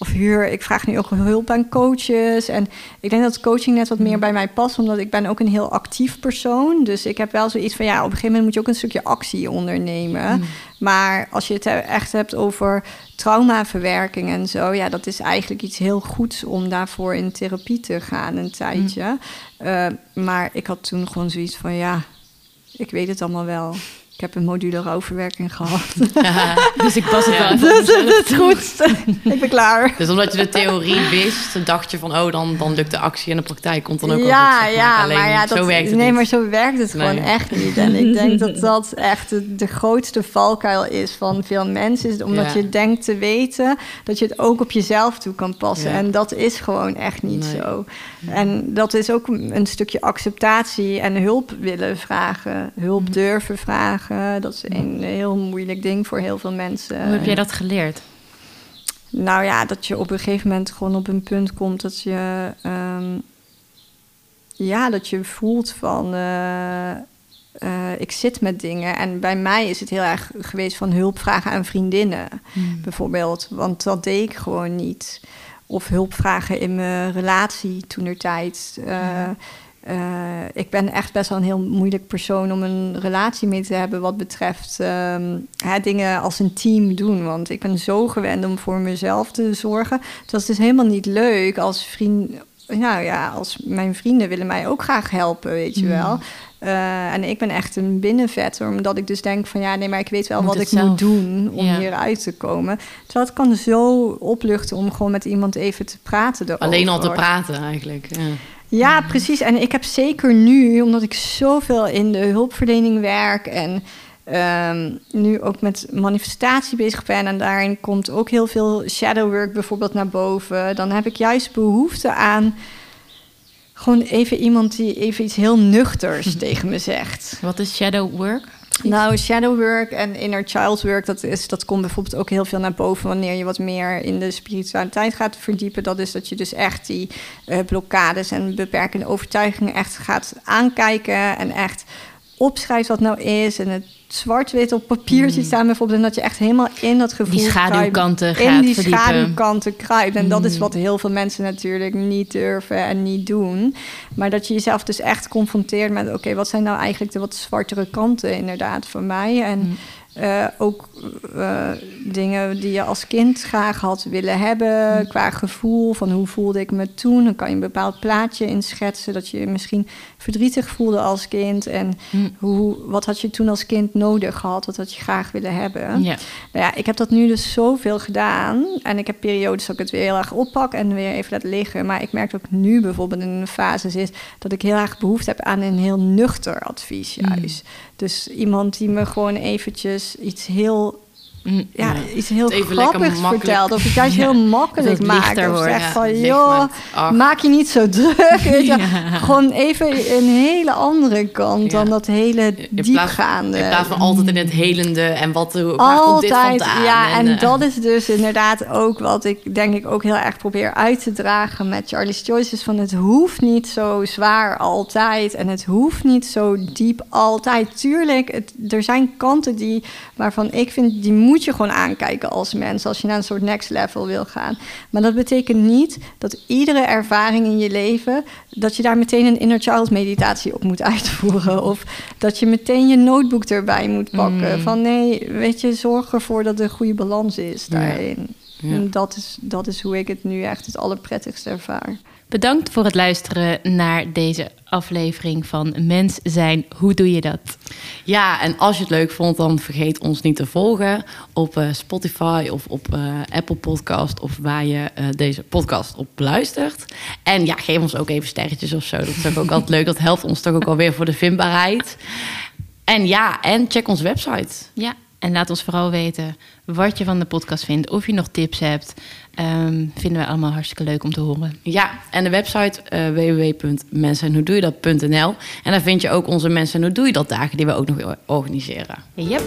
of huur. Ik vraag nu ook hulp aan coaches. En ik denk dat coaching net wat meer mm. bij mij past, omdat ik ben ook een heel actief persoon. Dus ik heb wel zoiets van ja, op een gegeven moment moet je ook een stukje actie ondernemen. Mm. Maar als je het echt hebt over traumaverwerking en zo, ja, dat is eigenlijk iets heel goeds om daarvoor in therapie te gaan een tijdje. Mm. Uh, maar ik had toen gewoon zoiets van ja, ik weet het allemaal wel. Ik heb een module rouwverwerking gehad. dus ik pas het wel Dat is het goed. ik ben klaar. Dus omdat je de theorie wist, dacht je van... oh, dan, dan lukt de actie en de praktijk komt dan ook ja, al goed. Ja, maar ja, zo werkt het Nee, maar zo werkt het gewoon echt niet. En ik denk dat dat echt de, grootste valkuil is van veel mensen. Is omdat je denkt te weten dat je het ook op jezelf toe kan passen. En dat is gewoon echt niet zo. En dat is ook een stukje acceptatie en hulp willen vragen. Hulp mhm. durven vragen dat is een heel moeilijk ding voor heel veel mensen. Hoe heb jij dat geleerd? Nou ja, dat je op een gegeven moment gewoon op een punt komt dat je, ehm, ja, dat je voelt van, uh, ik zit met dingen. En bij mij is het heel erg geweest van hulp vragen aan vriendinnen, hmm. bijvoorbeeld. Want dat deed ik gewoon niet. Of hulp vragen in mijn relatie toen er tijd. Uh, uh, ik ben echt best wel een heel moeilijk persoon om een relatie mee te hebben wat betreft um, hè, dingen als een team doen. Want ik ben zo gewend om voor mezelf te zorgen. Het is dus helemaal niet leuk als vriend. Nou ja, als mijn vrienden willen mij ook graag helpen, weet je mm. wel. Uh, en ik ben echt een binnenvetter, omdat ik dus denk van ja, nee, maar ik weet wel wat ik moet doen om ja. hieruit te komen. Terwijl het kan zo opluchten om gewoon met iemand even te praten. Erover. Alleen al te praten eigenlijk. Ja. Ja, precies. En ik heb zeker nu, omdat ik zoveel in de hulpverlening werk en um, nu ook met manifestatie bezig ben en daarin komt ook heel veel shadow work bijvoorbeeld naar boven, dan heb ik juist behoefte aan gewoon even iemand die even iets heel nuchters tegen me zegt. Wat is shadow Nou, shadow work en inner child work, dat, is, dat komt bijvoorbeeld ook heel veel naar boven wanneer je wat meer in de spiritualiteit gaat verdiepen. Dat is dat je dus echt die uh, blokkades en beperkende overtuigingen echt gaat aankijken en echt opschrijft wat nou is en het zwart-wit op papier ziet mm. staan bijvoorbeeld en dat je echt helemaal in dat gevoel die schaduwkanten kruipt, in die schaduwkanten kruipt en dat is mm. wat heel veel mensen natuurlijk niet durven en niet doen maar dat je jezelf dus echt confronteert met oké wat zijn nou eigenlijk de wat zwartere kanten inderdaad van mij en mm. Uh, ook uh, dingen die je als kind graag had willen hebben qua gevoel van hoe voelde ik me toen. Dan kan je een bepaald plaatje inschetsen dat je, je misschien verdrietig voelde als kind en mm. hoe, wat had je toen als kind nodig gehad, wat had je graag willen hebben. Ja. Nou ja, ik heb dat nu dus zoveel gedaan en ik heb periodes dat ik het weer heel erg oppak en weer even laat liggen. Maar ik merk dat ik nu bijvoorbeeld in een fase zit dat ik heel erg behoefte heb aan een heel nuchter advies mm. juist. Dus iemand die me gewoon eventjes iets heel ja, iets heel grappigs vertelt. Of het juist heel makkelijk maakt. Of zegt van, joh, maak je niet zo druk. Weet je. Gewoon even een hele andere kant dan dat hele diepgaande. In plaats van altijd in het helende en wat waar altijd, komt dit vandaan? Ja, en, en uh, dat is dus inderdaad ook wat ik denk ik ook heel erg probeer uit te dragen met Charlie's Choices. Van het hoeft niet zo zwaar altijd en het hoeft niet zo diep altijd. Tuurlijk, het, er zijn kanten die, waarvan ik vind, die moet je gewoon aankijken als mens als je naar een soort next level wil gaan. Maar dat betekent niet dat iedere ervaring in je leven, dat je daar meteen een inner child meditatie op moet uitvoeren. Of dat je meteen je notebook erbij moet pakken. Mm. Van nee, weet je, zorg ervoor dat er een goede balans is daarin. En dat is, dat is hoe ik het nu echt het allerprettigste ervaar. Bedankt voor het luisteren naar deze aflevering van Mens zijn. Hoe doe je dat? Ja, en als je het leuk vond, dan vergeet ons niet te volgen op uh, Spotify of op uh, Apple Podcast of waar je uh, deze podcast op luistert. En ja, geef ons ook even sterretjes of zo. Dat is ook altijd leuk. Dat helpt ons toch ook alweer voor de vindbaarheid. En ja, en check onze website. Ja, en laat ons vooral weten wat je van de podcast vindt. Of je nog tips hebt. Um, vinden we allemaal hartstikke leuk om te horen. Ja, en de website uh, www.mensen En daar vind je ook onze Mensen en Hoe Doe Je Dat dagen die we ook nog organiseren. Yep.